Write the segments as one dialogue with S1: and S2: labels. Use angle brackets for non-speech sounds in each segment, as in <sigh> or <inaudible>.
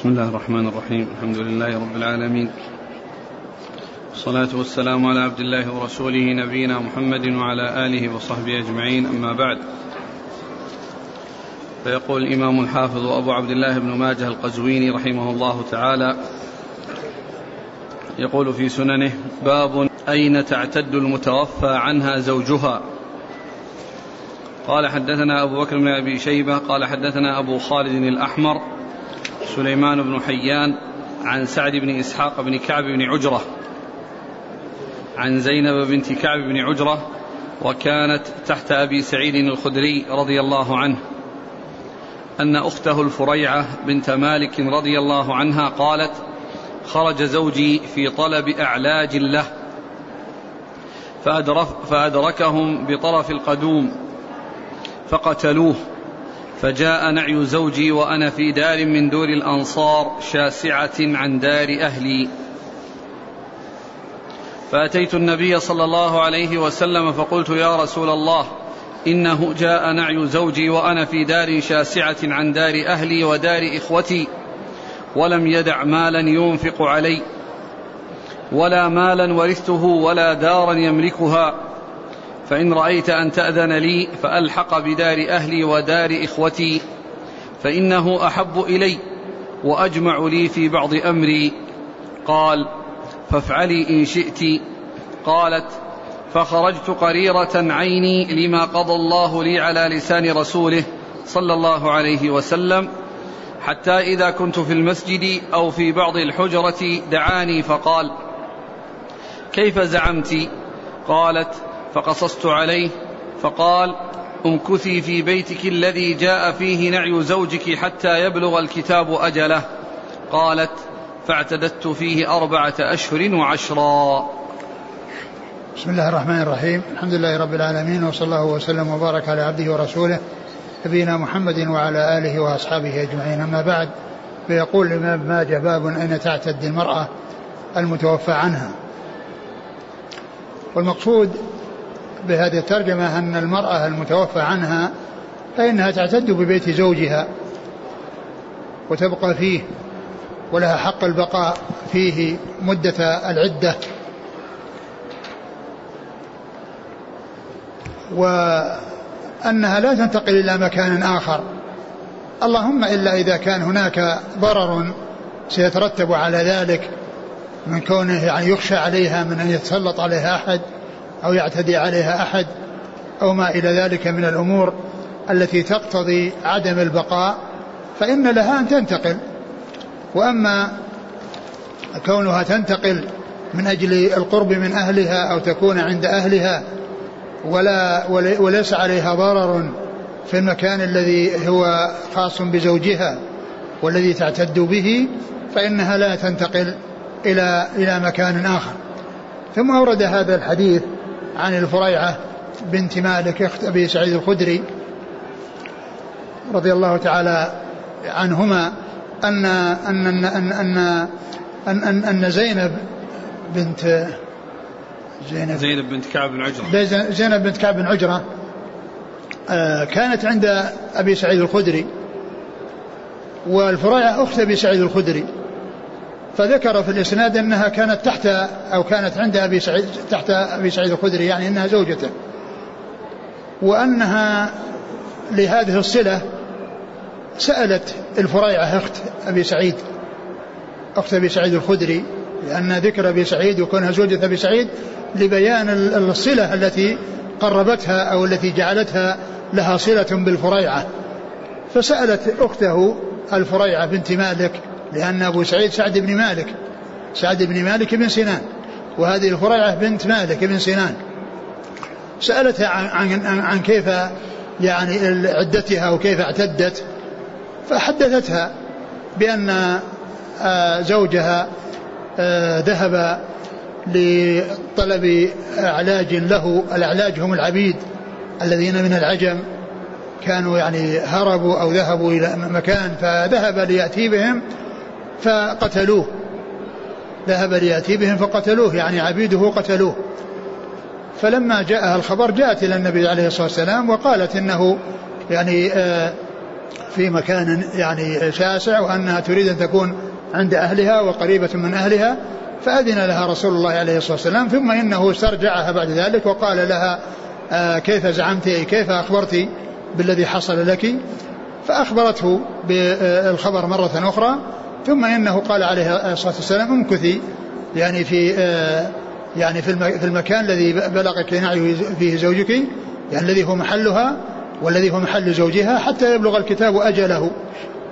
S1: بسم الله الرحمن الرحيم. الحمد لله رب العالمين. والصلاة والسلام على عبد الله ورسوله نبينا محمد وعلى آله وصحبه أجمعين. أما بعد. فيقول الإمام الحافظ أبو عبد الله بن ماجه القزويني رحمه الله تعالى يقول في سننه باب أين تعتد المتوفى عنها زوجها؟ قال حدثنا أبو بكر بن أبي شيبة قال حدثنا أبو خالد الأحمر سليمان بن حيان عن سعد بن إسحاق بن كعب بن عجرة عن زينب بنت كعب بن عجرة وكانت تحت أبي سعيد الخدري رضي الله عنه أن أخته الفريعة بنت مالك رضي الله عنها قالت خرج زوجي في طلب أعلاج له فأدركهم بطرف القدوم فقتلوه فجاء نعي زوجي وأنا في دار من دور الأنصار شاسعة عن دار أهلي. فأتيت النبي صلى الله عليه وسلم فقلت يا رسول الله إنه جاء نعي زوجي وأنا في دار شاسعة عن دار أهلي ودار إخوتي ولم يدع مالا ينفق علي ولا مالا ورثته ولا دارا يملكها فإن رأيت أن تأذن لي فألحق بدار أهلي ودار إخوتي فإنه أحب إلي وأجمع لي في بعض أمري. قال فافعلي إن شئت. قالت فخرجت قريرة عيني لما قضى الله لي على لسان رسوله صلى الله عليه وسلم حتى إذا كنت في المسجد أو في بعض الحجرة دعاني فقال كيف زعمت؟ قالت فقصصت عليه فقال امكثي في بيتك الذي جاء فيه نعي زوجك حتى يبلغ الكتاب أجله؟ قالت فاعتددت فيه أربعة أشهر وعشرا.
S2: بسم الله الرحمن الرحيم. الحمد لله رب العالمين وصلى الله وسلم وبارك على عبده ورسوله نبينا محمد وعلى آله وأصحابه أجمعين. أما بعد فيقول الإمام ماجه باب أين تعتد المرأة المتوفى عنها؟ والمقصود بهذه الترجمة أن المرأة المتوفى عنها فإنها تعتد ببيت زوجها وتبقى فيه ولها حق البقاء فيه مدة العدة. وأنها لا تنتقل إلى مكان آخر. اللهم إلا إذا كان هناك ضرر سيترتب على ذلك من كونه يعني يخشى عليها من أن يتسلط عليها أحد. أو يعتدي عليها أحد أو ما إلى ذلك من الأمور التي تقتضي عدم البقاء فإن لها أن تنتقل. وأما كونها تنتقل من أجل القرب من أهلها أو تكون عند أهلها ولا وليس عليها ضرر في المكان الذي هو خاص بزوجها والذي تعتد به فإنها لا تنتقل إلى إلى مكان آخر. ثم أورد هذا الحديث عن الفريعة بنت مالك أخت أبي سعيد الخدري رضي الله تعالى عنهما أن أن أن أن أن, أن, أن, أن زينب بنت
S1: زينب. زينب بنت كعب بن عجرة.
S2: زينب بنت كعب بن عجرة آه، كانت عند أبي سعيد الخدري والفريعة أخت أبي سعيد الخدري. فذكر في الإسناد أنها كانت تحت أو كانت عند أبي سعيد تحت أبي سعيد الخدري يعني أنها زوجته. وأنها لهذه الصلة سألت الفريعة أخت أبي سعيد أخت أبي سعيد الخدري لأن ذكر أبي سعيد وكونها زوجة أبي سعيد لبيان الصلة التي قربتها أو التي جعلتها لها صلة بالفريعة. فسألت أخته الفريعة بنت مالك لأن أبو سعيد سعد بن مالك سعد بن مالك بن سنان وهذه الفريعة بنت مالك بن سنان. سألتها عن, عن, عن كيف يعني عدتها وكيف اعتدت فحدثتها بأن آه، زوجها آه، ذهب لطلب علاج له الأعلاج هم العبيد الذين من العجم كانوا يعني هربوا أو ذهبوا إلى مكان فذهب ليأتي بهم فقتلوه. ذهب ليأتي بهم فقتلوه يعني عبيده قتلوه. فلما جاءها الخبر جاءت إلى النبي عليه الصلاة والسلام وقالت إنه يعني آه، في مكان يعني شاسع وأنها تريد أن تكون عند أهلها وقريبة من أهلها فأذن لها رسول الله عليه الصلاة والسلام ثم إنه استرجعها بعد ذلك وقال لها آه كيف زعمت كيف أخبرت بالذي حصل لك؟ فأخبرته بالخبر مرة أخرى ثم إنه قال عليه الصلاة والسلام امكثي يعني في آه يعني في المكان الذي بلغك نعي فيه زوجك يعني الذي هو محلها والذي هو محل زوجها حتى يبلغ الكتاب أجله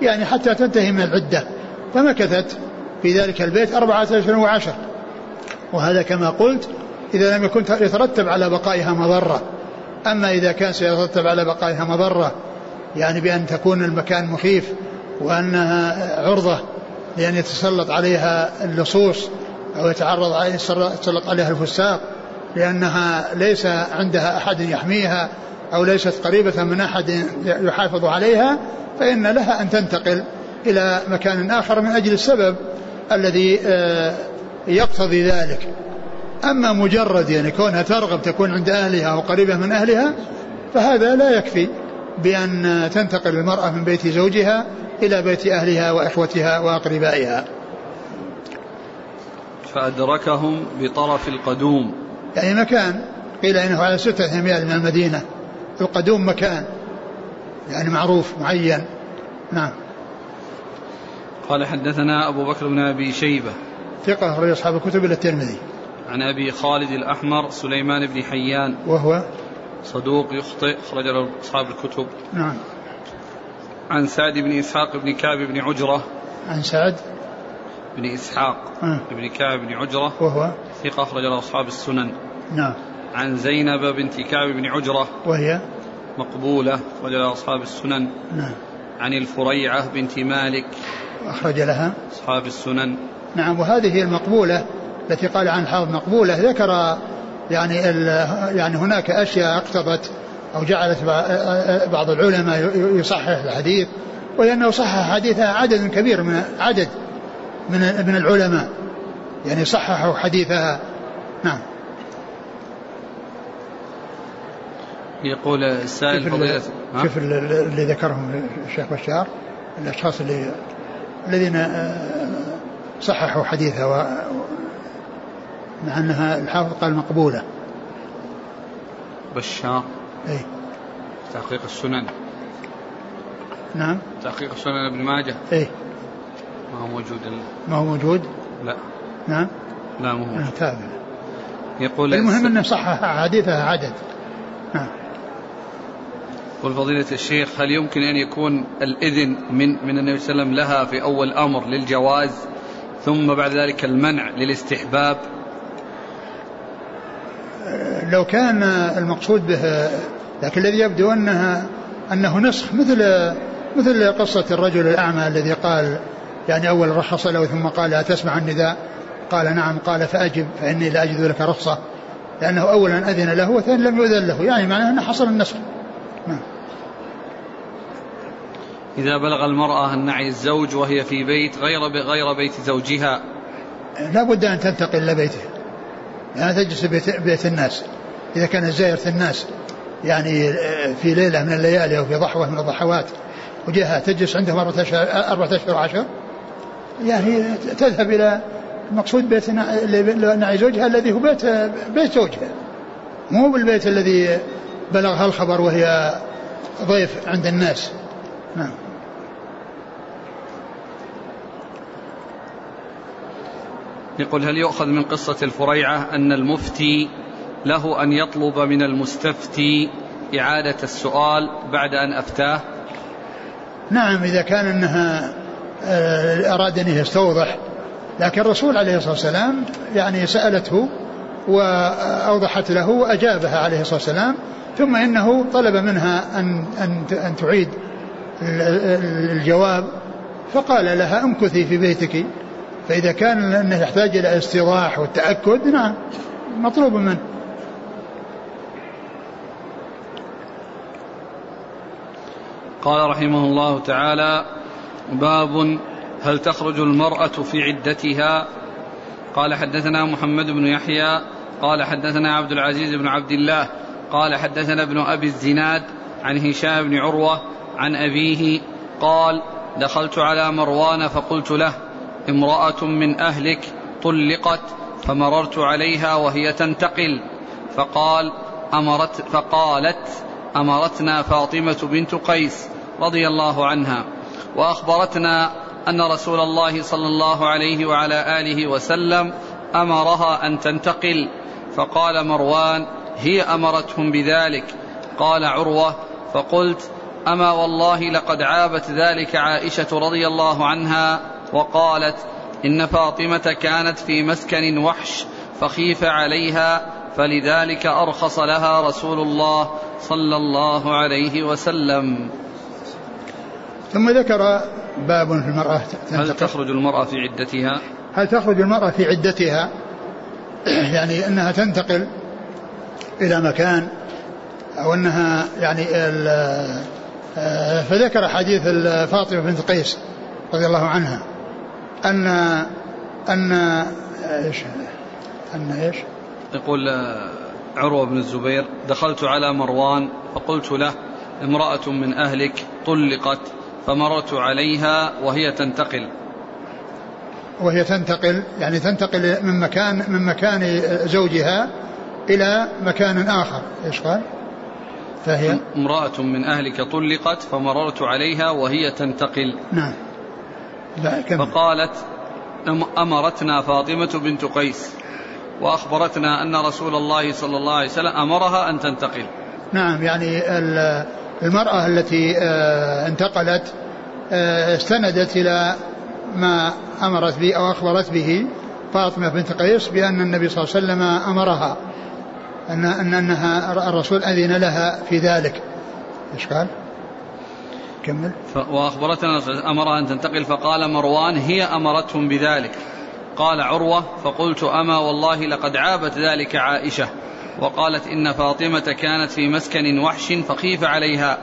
S2: يعني حتى تنتهي من العدة. فمكثت في ذلك البيت أربعة أشهر وعشر. وهذا كما قلت إذا لم يكن يترتب على بقائها مضرة. أما إذا كان سيترتب على بقائها مضرة يعني بأن تكون المكان مخيف وأنها عرضة لأن يتسلط عليها اللصوص أو يتعرض يتسلط عليها الفساق لأنها ليس عندها أحد يحميها أو ليست قريبة من أحد يحافظ عليها فإن لها أن تنتقل إلى مكان آخر من أجل السبب الذي آه، يقتضي ذلك. أما مجرد يعني كونها ترغب تكون عند أهلها أو قريبة من أهلها فهذا لا يكفي بأن تنتقل المرأة من بيت زوجها إلى بيت أهلها وإخوتها وأقربائها.
S1: فأدركهم بطرف القدوم.
S2: يعني مكان. قيل إنه على ستة أميال من المدينة. القدوم مكان. يعني معروف معين. نعم.
S1: قال حدثنا أبو بكر بن أبي شيبة.
S2: ثقة أخرج أصحاب الكتب إلى الترمذي.
S1: عن أبي خالد الأحمر سليمان بن حيان.
S2: وهو؟
S1: صدوق يخطئ أخرج له أصحاب الكتب.
S2: نعم.
S1: عن سعد بن إسحاق بن كعب بن عجرة.
S2: عن سعد.
S1: بن إسحاق
S2: آه.
S1: بن كعب بن عجرة.
S2: وهو؟
S1: ثقة أخرج له أصحاب السنن.
S2: نعم.
S1: عن زينب بنت كعب بن عجرة.
S2: وهي؟
S1: مقبولة أخرج لها أصحاب السنن.
S2: نعم.
S1: عن الفريعة بنت مالك.
S2: أخرج لها؟
S1: أصحاب السنن.
S2: نعم وهذه المقبولة التي قال عن حافظ مقبولة ذكر يعني يعني هناك أشياء اقتضت أو جعلت بعض العلماء يصحح الحديث ولأنه صحح حديثها عدد كبير من عدد من من العلماء يعني صححوا حديثها. نعم.
S1: يقول السائل
S2: فضيلة شوف اللي ذكرهم الشيخ بشار الأشخاص اللي الذين صححوا حديثها و مع أنها الحافظ قال مقبولة.
S1: بشار.
S2: أي
S1: تحقيق السنن.
S2: نعم.
S1: تحقيق السنن ابن ماجه.
S2: اي
S1: ما هو موجود
S2: ما هو موجود؟
S1: لا.
S2: نعم.
S1: لا مو موجود.
S2: تابع.
S1: يقول
S2: المهم انه صحح حديثها عدد. نعم.
S1: يقول فضيلة الشيخ هل يمكن أن يكون الإذن من من النبي صلى الله عليه وسلم لها في أول أمر للجواز ثم بعد ذلك المنع للاستحباب؟
S2: لو كان المقصود به لكن الذي يبدو أنها أنه نسخ مثل مثل قصة الرجل الأعمى الذي قال يعني أول رخص له ثم قال أتسمع النداء. قال نعم. قال فأجب فإني لا أجد لك رخصة. لأنه أولا أذن له وثانيا لم يؤذن له يعني معناه أنه حصل النسخ. نعم.
S1: إذا بلغ المرأة أن نعي الزوج وهي في بيت غير غير بيت زوجها
S2: لا بد أن تنتقل إلى بيته يعني تجلس بيت, بيت الناس. إذا كانت زائرة الناس يعني في ليلة من الليالي أو في ضحوة من الضحوات وجهة تجلس عندهم أربعة أشهر أربعة أشهر وعشر يعني تذهب إلى المقصود بيت نعي زوجها الذي هو بيت بيت زوجها. مو بالبيت الذي بلغها الخبر وهي ضيف عند الناس. نعم.
S1: يقول هل يؤخذ من قصة الفريعة أن المفتي له أن يطلب من المستفتي إعادة السؤال بعد أن أفتاه؟
S2: نعم إذا كان أنها آه، أراد أن يستوضح. لكن الرسول عليه الصلاة والسلام يعني سألته وأوضحت له وأجابها عليه الصلاة والسلام. ثم إنه طلب منها أن, أن, أن تعيد الجواب. فقال لها امكثي في بيتك. فإذا كان أنه يحتاج إلى استيضاح والتأكد نعم مطلوب منه.
S1: قال رحمه الله تعالى باب هل تخرج المرأة في عدتها؟ قال حدثنا محمد بن يحيى قال حدثنا عبد العزيز بن عبد الله قال حدثنا ابن أبي الزناد عن هشام بن عروة عن أبيه قال دخلت على مروان فقلت له امرأة من أهلك طلقت فمررت عليها وهي تنتقل فقال أمرت فقالت أمرتنا فاطمة بنت قيس رضي الله عنها وأخبرتنا أن رسول الله صلى الله عليه وعلى آله وسلم أمرها أن تنتقل. فقال مروان هي أمرتهم بذلك؟ قال عروة فقلت أما والله لقد عابت ذلك عائشة رضي الله عنها وقالت إن فاطمة كانت في مسكن وحش فخيف عليها فلذلك أرخص لها رسول الله صلى الله عليه وسلم.
S2: ثم ذكر باب في المرأة
S1: هل تخرج المرأة في عدتها؟
S2: هل تخرج المرأة في عدتها؟ <clears throat> يعني أنها تنتقل إلى مكان أو أنها يعني فذكر حديث فاطمة بنت قيس رضي الله عنها أن أن إيش أن إيش؟
S1: يقول آه، عروة بن الزبير دخلت على مروان فقلت له امرأة من أهلك طلقت فمررت عليها وهي تنتقل.
S2: وهي تنتقل يعني تنتقل من مكان من مكان زوجها إلى مكان آخر. إيش قال؟
S1: فهي امرأة من أهلك طلقت فمررت عليها وهي تنتقل.
S2: نعم.
S1: لا. فقالت أمرتنا فاطمة بنت قيس. وأخبرتنا أن رسول الله صلى الله عليه وسلم أمرها أن تنتقل.
S2: نعم يعني المرأة التي آه، انتقلت آه، استندت إلى ما أمرت به أو أخبرت به فاطمة بنت قيس بأن النبي صلى الله عليه وسلم أمرها أن أن أنها الرسول أذن لها في ذلك. إيش قال؟ كمل.
S1: وأخبرتنا أمرها أن تنتقل فقال مروان هي أمرتهم بذلك. قال عروة فقلت أما والله لقد عابت ذلك عائشة وقالت إن فاطمة كانت في مسكن وحش فخيف عليها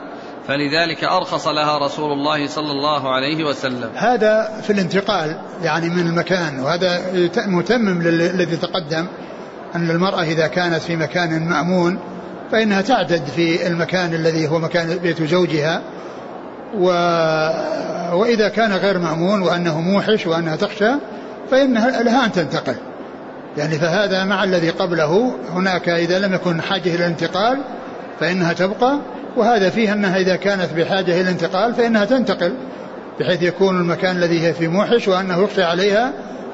S1: فلذلك أرخص لها رسول الله صلى الله عليه وسلم.
S2: هذا في الانتقال يعني من المكان وهذا متمم للذي تقدم أن المرأة إذا كانت في مكان مأمون فإنها تعتد في المكان الذي هو مكان بيت زوجها و... وإذا كان غير مأمون وأنه موحش وأنها تخشى فإنها لها أن تنتقل. يعني فهذا مع الذي قبله هناك إذا لم يكن حاجة إلى الانتقال فإنها تبقى وهذا فيه أنها إذا كانت بحاجة إلى الانتقال فإنها تنتقل بحيث يكون المكان الذي هي فيه موحش وأنه يخشى عليها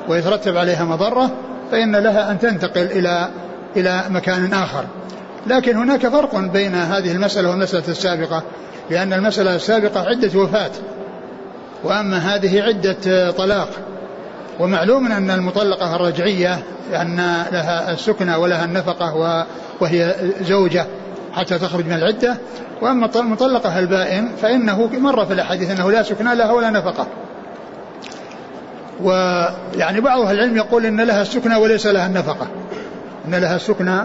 S2: ويترتب عليها مضرة فإن لها أن تنتقل إلى إلى مكان آخر. لكن هناك فرق بين هذه المسألة والمسألة السابقة لأن المسألة السابقة عدة وفاة وأما هذه عدة طلاق. ومعلوم أن المطلقة الرجعية أن لها السكنى ولها النفقة وهي زوجة حتى تخرج من العدة. وأما المطلقة البائن فإنه مر في الأحاديث أنه لا سكنى لها ولا نفقة. ويعني بعض أهل العلم يقول إن لها السكنى وليس لها النفقة. إن لها السكنى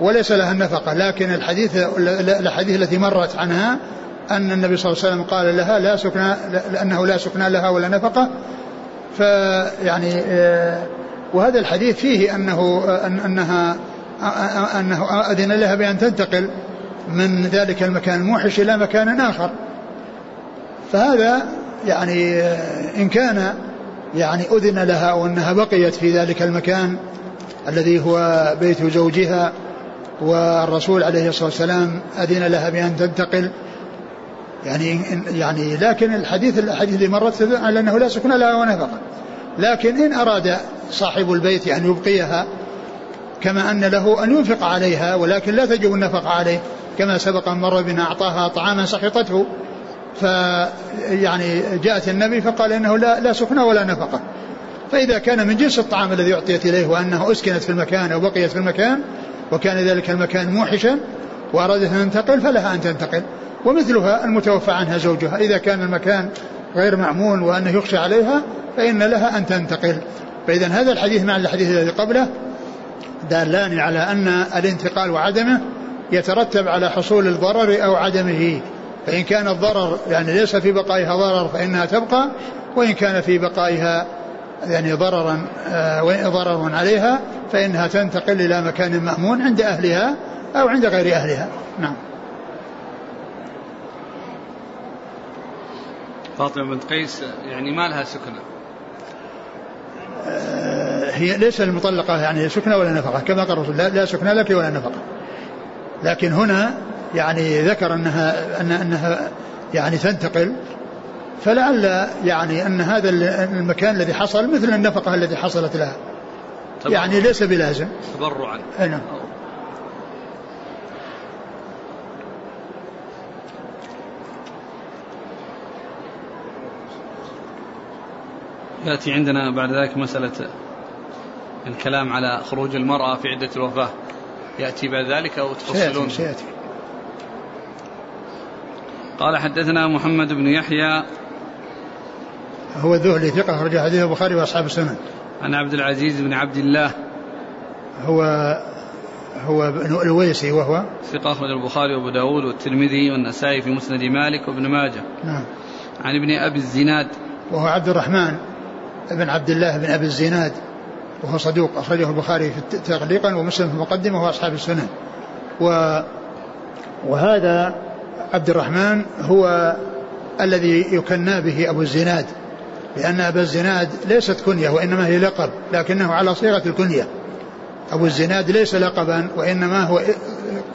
S2: وليس لها النفقة. لكن الحديث الأحاديث التي مرت عنها أن النبي صلى الله عليه وسلم قال لها لا سكنى لأنه لا سكنى لها ولا نفقة. فيعني آه، وهذا الحديث فيه أنه أنها أنه أذن لها بأن تنتقل من ذلك المكان الموحش إلى مكان آخر. فهذا يعني آه، إن كان يعني أذن لها وأنها بقيت في ذلك المكان الذي هو بيت زوجها والرسول عليه الصلاة والسلام أذن لها بأن تنتقل يعني يعني لكن الحديث الحديث اللي مرت على أنه لا سكن لها ونفقة لكن إن أراد صاحب البيت أن يبقيها كما أن له أن ينفق عليها ولكن لا تجب النفقة عليه كما سبق مر بنا أعطاها طعاما سخطته فيعني جاءت النبي فقال إنه لا لا سكنى ولا نفقة. فإذا كان من جنس الطعام الذي أعطيت إليه وأنه أسكنت في المكان أو بقيت في المكان وكان ذلك المكان موحشا وأرادت أن تنتقل فلها أن تنتقل. ومثلها المتوفى عنها زوجها. إذا كان المكان غير معمول وأنه يخشى عليها فإن لها أن تنتقل. فإذا هذا الحديث مع الحديث الذي قبله دالان على أن الانتقال وعدمه يترتب على حصول الضرر أو عدمه. فإن كان الضرر يعني ليس في بقائها ضرر فإنها تبقى وإن كان في بقائها يعني ضررا آه، ضرر عليها فإنها تنتقل إلى مكان مأمون عند أهلها أو عند غير أهلها. نعم.
S1: فاطمة بنت قيس يعني ما لها سكنة.
S2: آه، هي ليس المطلقة يعني سكنة ولا نفقة؟ كما قال الرسول لا سكنة لك ولا نفقة. لكن هنا يعني ذكر أنها أن أنها يعني تنتقل فلعل يعني أن هذا المكان الذي حصل مثل النفقة التي حصلت لها. يعني ليس بلازم.
S1: تبرعا.
S2: نعم.
S1: يأتي عندنا بعد ذلك مسألة الكلام على خروج المرأة في عدة الوفاة. يأتي بعد ذلك أو تفصلون؟
S2: سيأتي, سيأتي.
S1: قال حدثنا محمد بن يحيى.
S2: هو الذهلي ثقة أخرج حديث البخاري وأصحاب السنن.
S1: عن عبد العزيز بن عبد الله.
S2: هو هو الويسي وهو؟
S1: ثقة أخرج البخاري وأبو داود والترمذي والنسائي في مسند مالك وابن ماجه.
S2: نعم.
S1: عن ابن أبي الزناد.
S2: وهو عبد الرحمن. بن عبد الله بن أبي الزناد وهو صدوق أخرجه البخاري في تعليقا ومسلم في المقدمة وأصحاب السنن و وهذا عبد الرحمن هو الذي يكنى به أبو الزناد لأن أبا الزناد ليست كنية وإنما هي لقب لكنه على صيغة الكنية. أبو الزناد ليس لقبا وإنما هو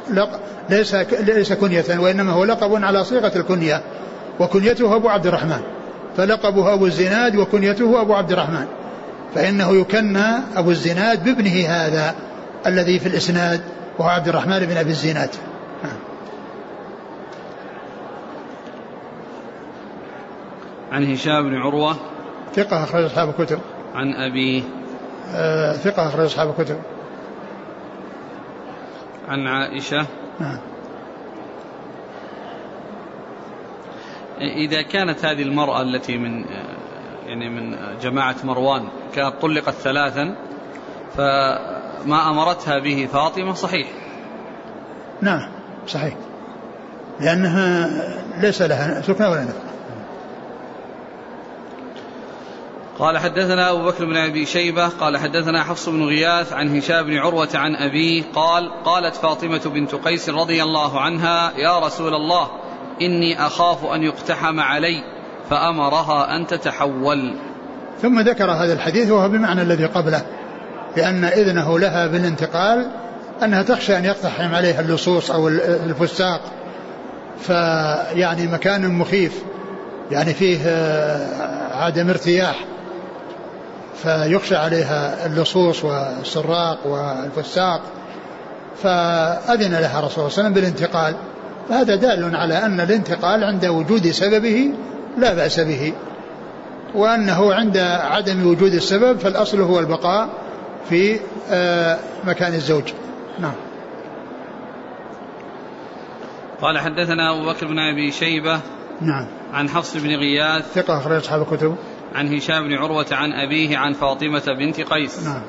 S2: لق ليس ليس كنية وإنما هو لقب على صيغة الكنية وكنيته أبو عبد الرحمن. فلقبه أبو الزناد وكنيته أبو عبد الرحمن. فإنه يكنى أبو الزناد بابنه هذا الذي في الإسناد وهو عبد الرحمن بن أبي الزناد.
S1: عن هشام بن عروة.
S2: ثقة أخرج أصحاب الكتب.
S1: عن أبيه
S2: آه ثقة أخرج أصحاب الكتب.
S1: عن عائشة.
S2: نعم.
S1: إذا كانت هذه المرأة التي من يعني من جماعة مروان كانت طلقت ثلاثا فما أمرتها به فاطمة صحيح.
S2: نعم صحيح. لأنها ليس لها سكنى ولا نفقة
S1: قال حدثنا أبو بكر بن أبي شيبة قال حدثنا حفص بن غياث عن هشام بن عروة عن أبيه قال قالت فاطمة بنت قيس رضي الله عنها يا رسول الله إني أخاف أن يقتحم علي فأمرها أن تتحول.
S2: ثم ذكر هذا الحديث وهو بمعنى الذي قبله لأن إذنه لها بالانتقال أنها تخشى أن يقتحم عليها اللصوص أو الفساق. فيعني مكان مخيف يعني فيه عدم ارتياح. فيخشى عليها اللصوص والسراق والفساق. فأذن لها رسول الله صلى الله عليه وسلم بالانتقال. فهذا دال على أن الانتقال عند وجود سببه لا بأس به وأنه عند عدم وجود السبب فالأصل هو البقاء في آه، مكان الزوج. نعم.
S1: قال حدثنا أبو بكر بن أبي شيبة
S2: نعم.
S1: عن حفص بن غياث
S2: ثقة أخرج أصحاب الكتب.
S1: عن هشام بن عروة عن أبيه عن فاطمة بنت قيس.
S2: نعم.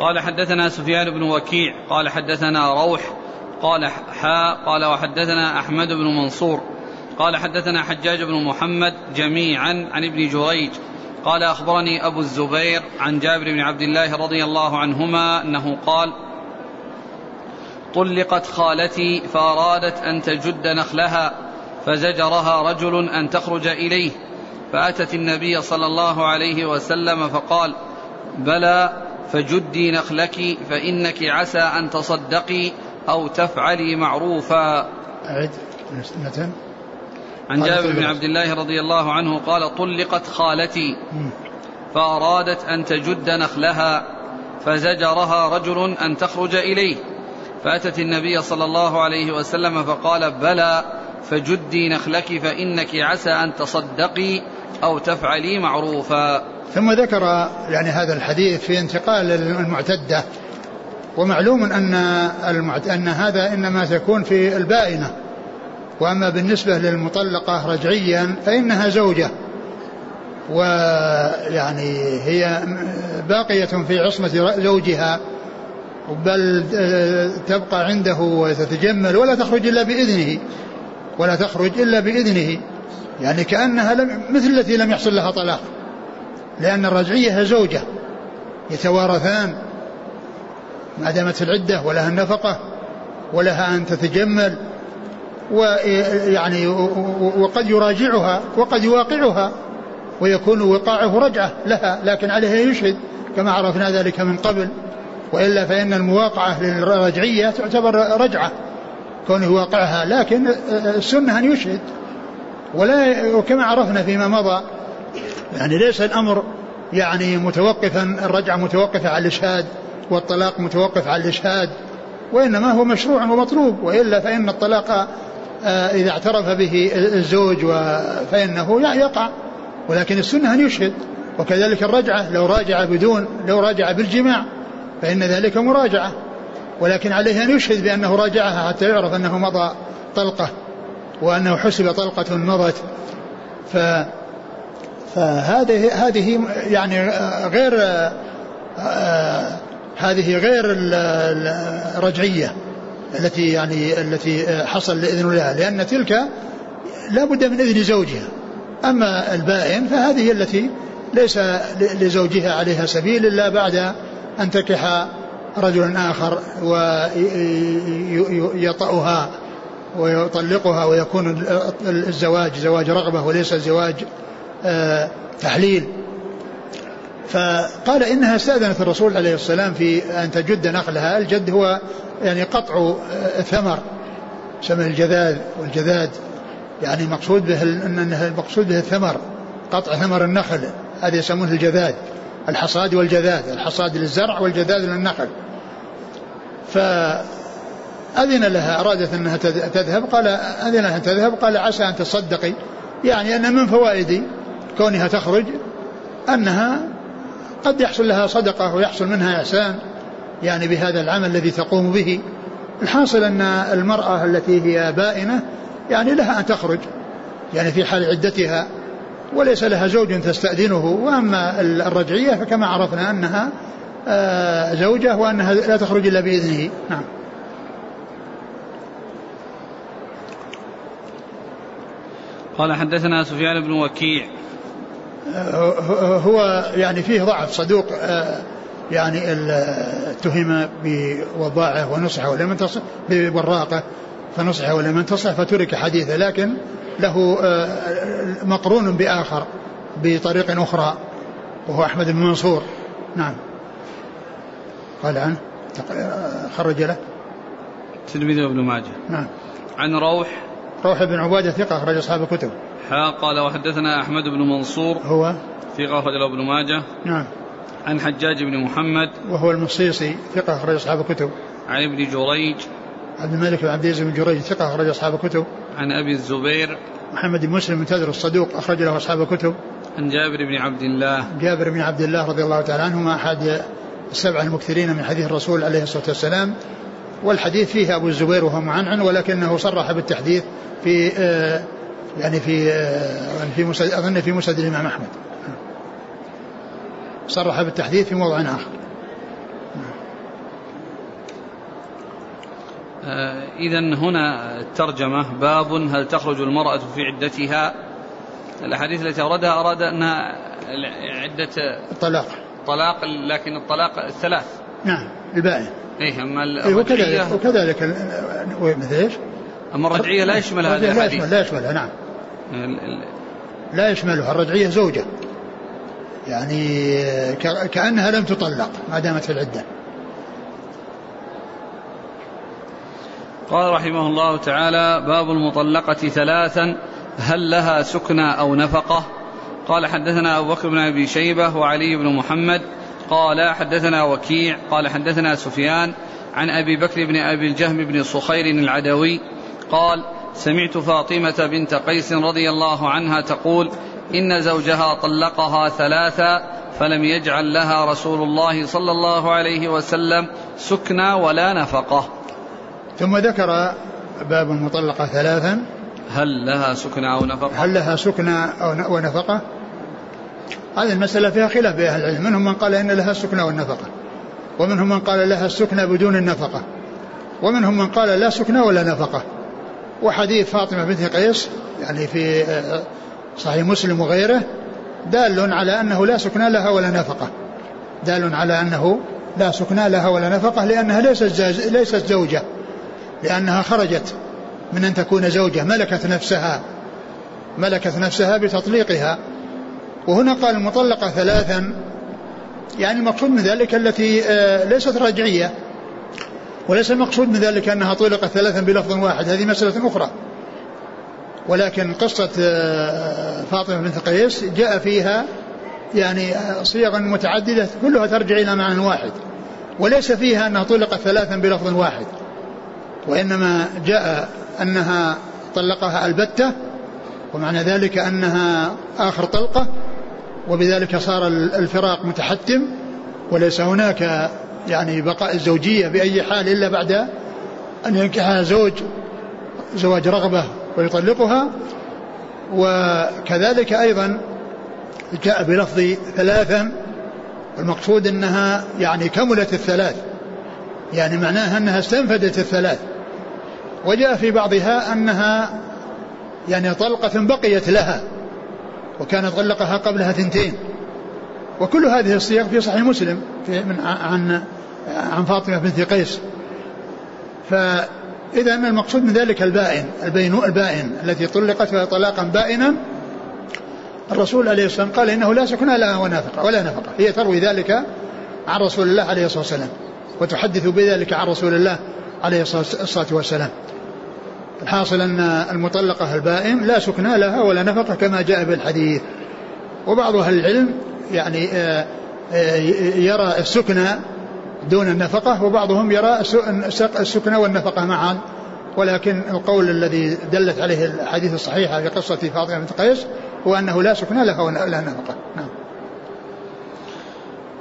S1: قال حدثنا سفيان بن وكيع قال حدثنا روح قال حاء قال وحدثنا أحمد بن منصور قال حدثنا حجاج بن محمد جميعا عن ابن جريج قال أخبرني أبو الزبير عن جابر بن عبد الله رضي الله عنهما أنه قال طلقت خالتي فأرادت أن تجد نخلها فزجرها رجل أن تخرج إليه فأتت النبي صلى الله عليه وسلم فقال بلى فجدي نخلك فإنك عسى أن تصدقي أو تفعلي معروفا.
S2: أعد.
S1: عن جابر بن عبد الله رضي الله عنه قال طلقت خالتي فأرادت أن تجد نخلها فزجرها رجل أن تخرج إليه. فأتت النبي صلى الله عليه وسلم فقال بلى فجدي نخلك فإنك عسى أن تصدقي أو تفعلي معروفا.
S2: ثم ذكر يعني هذا الحديث في انتقال المعتدة ومعلوم أن المعت... أن هذا إنما تكون في البائنة وأما بالنسبة للمطلقة رجعيا فإنها زوجة ويعني هي باقية في عصمة زوجها بل تبقى عنده وتتجمل ولا تخرج إلا بإذنه ولا تخرج إلا بإذنه يعني كأنها لم مثل التي لم يحصل لها طلاق. لأن الرجعية زوجة يتوارثان ما دامت العدة ولها النفقة ولها أن تتجمل ويعني وقد يراجعها وقد يواقعها ويكون وقاعه رجعة لها لكن عليها يشهد كما عرفنا ذلك من قبل وإلا فإن المواقعة للرجعية تعتبر رجعة كونه واقعها لكن السنة أن يشهد ولا وكما عرفنا فيما مضى يعني ليس الأمر يعني متوقفا الرجعة متوقفة على الإشهاد والطلاق متوقف على الإشهاد وإنما هو مشروع ومطلوب وإلا فإن الطلاق آه، إذا اعترف به الزوج فإنه يقع ولكن السنة أن يشهد وكذلك الرجعة لو راجع بدون لو راجع بالجماع فإن ذلك مراجعة. ولكن عليه أن يشهد بأنه راجعها حتى يعرف أنه مضى طلقة وأنه حسب طلقة مضت. ف فهذه هذه يعني غير هذه غير الرجعية التي يعني التي حصل لإذن الله. لأن تلك لا بد من إذن زوجها. أما البائن فهذه التي ليس لزوجها عليها سبيل إلا بعد أن تكح رجل آخر ويطأها ويطلقها ويكون الزواج زواج رغبة وليس زواج آه، تحليل. فقال إنها استأذنت الرسول عليه السلام في أن تجد نخلها. الجد هو يعني قطع ثمر سمى الجذاذ والجذاد يعني مقصود به أنه المقصود به الثمر قطع ثمر النخل. هذا يسمونه الجذاد الحصاد والجذاذ الحصاد للزرع والجذاذ للنخل. فأذن لها أرادت أنها تذهب قال أذن لها تذهب قال عسى أن تصدقي. يعني أن من فوائد كونها تخرج أنها قد يحصل لها صدقة ويحصل منها إحسان يعني بهذا العمل الذي تقوم به. الحاصل أن المرأة التي هي بائنة يعني لها أن تخرج يعني في حال عدتها وليس لها زوج تستأذنه وأما الرجعية فكما عرفنا أنها آه، زوجة وأنها لا تخرج إلا بإذنه. نعم.
S1: قال حدثنا سفيان بن وكيع.
S2: هو يعني فيه ضعف صدوق آه، يعني اتهم بوضاعه ونصحه ولم ينتصح ببراقه فنصحه ولم ينتصح فترك حديثه لكن له آه، مقرون بآخر بطريق أخرى وهو أحمد بن منصور. نعم. قال عنه خرج له.
S1: تلميذ ابن ماجه.
S2: نعم.
S1: عن روح.
S2: روح بن عبادة ثقة أخرج أصحاب الكتب.
S1: حا قال وحدثنا أحمد بن منصور
S2: هو؟
S1: ثقة أخرج ابن ماجه.
S2: نعم.
S1: عن حجاج بن محمد.
S2: وهو المصيصي ثقة أخرج أصحاب الكتب.
S1: عن ابن جريج.
S2: عبد الملك بن عبد العزيز بن جريج ثقة أخرج أصحاب الكتب.
S1: عن أبي الزبير.
S2: محمد بن مسلم منتظر الصدوق أخرج له أصحاب الكتب.
S1: عن جابر بن عبد الله.
S2: جابر بن عبد الله رضي الله تعالى عنهما أحد السبعة المكثرين من حديث الرسول عليه الصلاة والسلام. والحديث فيه أبو الزبير وهو معنعن ولكنه صرح بالتحديث في آه يعني في آه في مسد أظن في مسند الإمام أحمد. صرح بالتحديث في موضع آخر.
S1: آه إذا هنا الترجمة. باب هل تخرج المرأة في عدتها؟ الأحاديث التي أوردها أراد أنها عدة
S2: الطلاق.
S1: طلاق لكن الطلاق الثلاث
S2: نعم البائن
S1: إيه أما
S2: إيه وكذلك وكذلك مثل إيش؟
S1: أما الرجعية لا يشمل هذا
S2: لا يشمل لا يشملها نعم. لا يشملها الرجعية زوجة. يعني كأنها لم تطلق ما دامت في العدة.
S1: قال رحمه الله تعالى باب المطلقة ثلاثا هل لها سكنى أو نفقة؟ قال حدثنا أبو بكر بن أبي شيبة وعلي بن محمد. قال حدثنا وكيع. قال حدثنا سفيان عن أبي بكر بن أبي الجهم بن صخير العدوي. قال سمعت فاطمة بنت قيس رضي الله عنها تقول إن زوجها طلقها ثلاثا فلم يجعل لها رسول الله صلى الله عليه وسلم سكنى ولا نفقة.
S2: ثم ذكر باب المطلقة ثلاثا.
S1: هل لها سكنى أو نفقة؟
S2: هل لها سكنى أو ونفقة؟ هذه المسألة فيها خلاف بين أهل العلم. منهم من قال إن لها السكنى والنفقة ومنهم من قال لها السكنى بدون النفقة ومنهم من قال لا سكنى ولا نفقة. وحديث فاطمة بنت قيس يعني في صحيح مسلم وغيره دال على أنه لا سكنى لها ولا نفقة. دال على أنه لا سكنى لها ولا نفقة لأنها ليست ليست زوجة. لأنها خرجت من أن تكون زوجة ملكت نفسها ملكت نفسها بتطليقها. وهنا قال المطلقة ثلاثا يعني المقصود من ذلك التي آه، ليست رجعية. وليس المقصود من ذلك أنها طلقت ثلاثا بلفظ واحد. هذه مسألة أخرى. ولكن قصة آه، فاطمة بنت قيس جاء فيها يعني آه، صيغ متعددة كلها ترجع إلى معنى واحد. وليس فيها أنها طلقت ثلاثا بلفظ واحد. وإنما جاء أنها طلقها البتة ومعنى ذلك أنها آخر طلقة وبذلك صار الفراق متحتم وليس هناك يعني بقاء الزوجية بأي حال إلا بعد أن ينكحها زوج زواج رغبة ويطلقها. وكذلك أيضا جاء بلفظ ثلاثا المقصود أنها يعني كملت الثلاث يعني معناها أنها استنفدت الثلاث. وجاء في بعضها أنها يعني طلقة بقيت لها وكان طلقها قبلها ثنتين. وكل هذه الصيغ في صحيح مسلم في من عن عن فاطمة بنت قيس. فإذا المقصود من ذلك البائن البين البائن التي طلقت طلاقا بائنا. الرسول عليه الصلاة والسلام قال إنه لا سكن لها ونافقة ولا نفقة. هي تروي ذلك عن رسول الله عليه الصلاة والسلام وتحدث بذلك عن رسول الله عليه الصلاة والسلام. الحاصل أن المطلقة البائن لا سكنى لها ولا نفقة كما جاء بالحديث. وبعض أهل العلم يعني آه، آه، يرى السكنى دون النفقة وبعضهم يرى السكنى والنفقة معا. ولكن القول الذي دلت عليه الحديث الصحيحة في قصة فاطمة بنت قيس هو أنه لا سكنى لها ولا نفقة. نعم.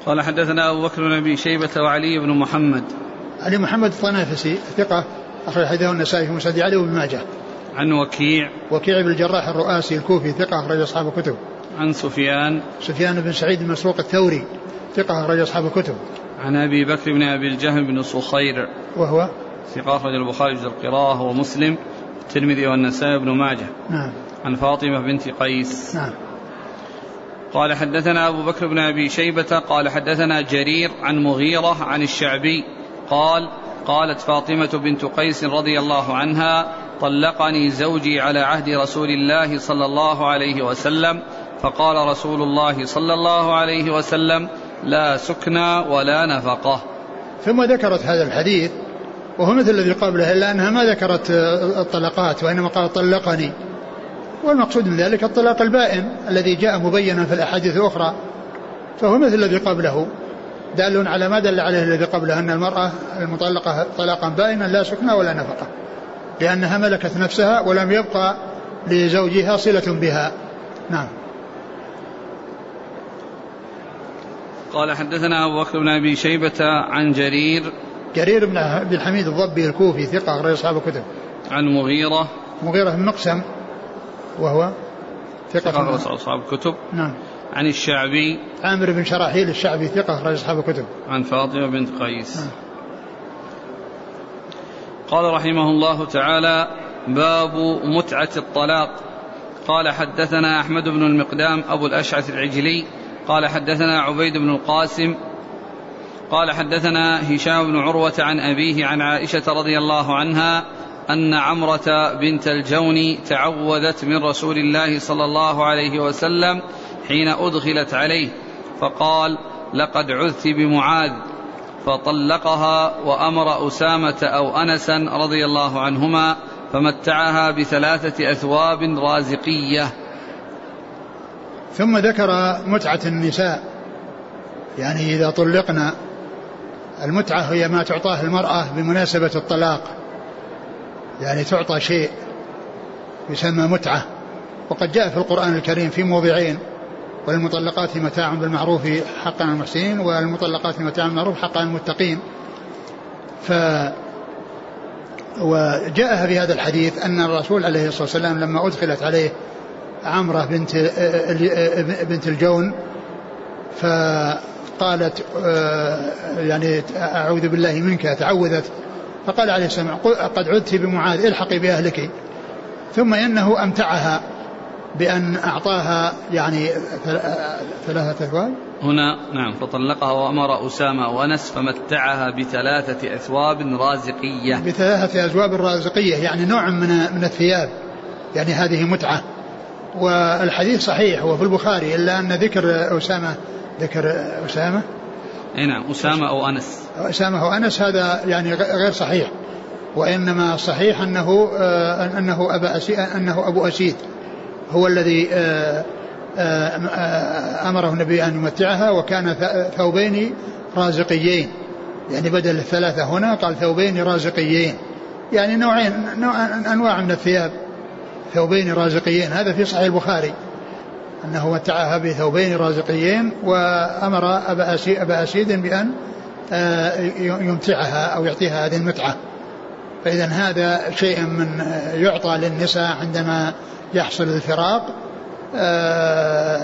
S1: قال حدثنا أبو بكر بن أبي شيبة وعلي بن محمد.
S2: علي محمد الطنافسي ثقة أخرج حديثه النسائي في مسند علي وابن ماجه.
S1: عن وكيع.
S2: وكيع بن الجراح الرؤاسي الكوفي ثقة أخرج أصحاب الكتب.
S1: عن سفيان
S2: سفيان بن سعيد المسروق الثوري ثقة أخرج أصحاب الكتب.
S1: عن أبي بكر بن أبي الجهم بن صخير
S2: وهو
S1: ثقة أخرج البخاري في القراءة ومسلم الترمذي والنسائي بن ماجه.
S2: نعم.
S1: عن فاطمة بنت قيس.
S2: نعم.
S1: قال حدثنا أبو بكر بن أبي شيبة قال حدثنا جرير عن مغيرة عن الشعبي قال قالت فاطمة بنت قيس رضي الله عنها طلقني زوجي على عهد رسول الله صلى الله عليه وسلم فقال رسول الله صلى الله عليه وسلم لا سكنى ولا نفقة.
S2: ثم ذكرت هذا الحديث وهو مثل الذي قبله إلا أنها ما ذكرت الطلقات وإنما قالت طلقني. والمقصود من ذلك الطلاق البائن الذي جاء مبينا في الأحاديث الأخرى فهو مثل الذي قبله. دال على ما دل عليه الذي قبله أن المرأة المطلقة طلاقا بائنا لا سكنى ولا نفقة لأنها ملكت نفسها ولم يبقى لزوجها صلة بها. نعم.
S1: قال حدثنا أبو بكر بن أبي شيبة عن جرير
S2: جرير بن عبد الحميد الضبي الكوفي ثقة أخرج أصحاب الكتب.
S1: عن مغيرة.
S2: مغيرة بن مقسم وهو
S1: ثقة أخرج أصحاب الكتب.
S2: نعم.
S1: عن الشعبي.
S2: عامر بن شراحيل الشعبي ثقة أخرج أصحاب الكتب.
S1: عن فاطمة بنت قيس. قال رحمه الله تعالى باب متعة الطلاق. قال حدثنا أحمد بن المقدام أبو الأشعث العجلي قال حدثنا عبيد بن القاسم قال حدثنا هشام بن عروة عن أبيه عن عائشة رضي الله عنها أن عمرة بنت الجون تعوذت من رسول الله صلى الله عليه وسلم حين أدخلت عليه فقال لقد عذت بمعاذ. فطلقها وأمر أسامة أو أنسا رضي الله عنهما فمتعها بثلاثة أثواب رازقية.
S2: ثم ذكر متعة النساء. يعني إذا طلقنا المتعة هي ما تعطاه المرأة بمناسبة الطلاق. يعني تعطى شيء يسمى متعة. وقد جاء في القرآن الكريم في موضعين وللمطلقات متاع بالمعروف حقا على المحسنين والمطلقات متاع بالمعروف حقا على المتقين. ف وجاء في هذا الحديث أن الرسول عليه الصلاة والسلام لما أدخلت عليه عمرة بنت بنت الجون فقالت يعني أعوذ بالله منك تعوذت فقال عليه السلام قد عدت بمعاذ الحقي بأهلك. ثم إنه أمتعها بأن أعطاها يعني ثلاثة أثواب.
S1: هنا نعم فطلقها وأمر أسامة وأنس فمتعها بثلاثة أثواب رازقية.
S2: بثلاثة أثواب رازقية يعني نوع من من الثياب يعني هذه متعة. والحديث صحيح وفي البخاري إلا أن ذكر أسامة ذكر أسامة؟
S1: أي نعم أسامة أو أنس.
S2: أسامة أو أنس هذا يعني غير صحيح وإنما صحيح أنه آه أنه أبا أسيد أنه أبو أسيد هو الذي آه آه أمره النبي أن يمتعها وكان ثوبين رازقيين. يعني بدل الثلاثة هنا قال ثوبين رازقيين. يعني نوعين نوع أنواع من الثياب. ثوبين رازقيين. هذا في صحيح البخاري. أنه متعها بثوبين رازقيين وأمر أبا أسيد, أبا أسيد بأن آه، يمتعها أو يعطيها هذه المتعة. فإذا هذا شيء من يعطى للنساء عندما يحصل الفراق آه،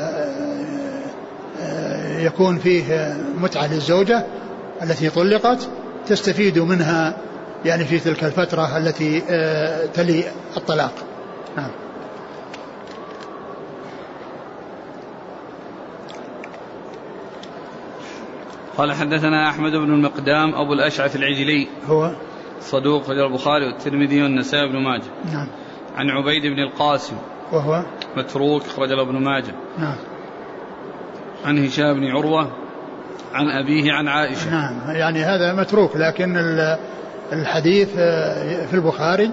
S2: آه، يكون فيه متعة للزوجة التي طلقت تستفيد منها يعني في تلك الفترة التي تلي الطلاق. نعم.
S1: قال حدثنا أحمد بن المقدام أبو الأشعث العجلي.
S2: هو؟
S1: صدوق في البخاري والترمذي والنسائي بن ماجه.
S2: نعم.
S1: عن عبيد بن القاسم.
S2: وهو؟
S1: متروك أخرج له ابن ماجه.
S2: نعم.
S1: عن هشام بن عروة عن أبيه عن عائشة.
S2: نعم. يعني هذا متروك لكن الحديث في البخاري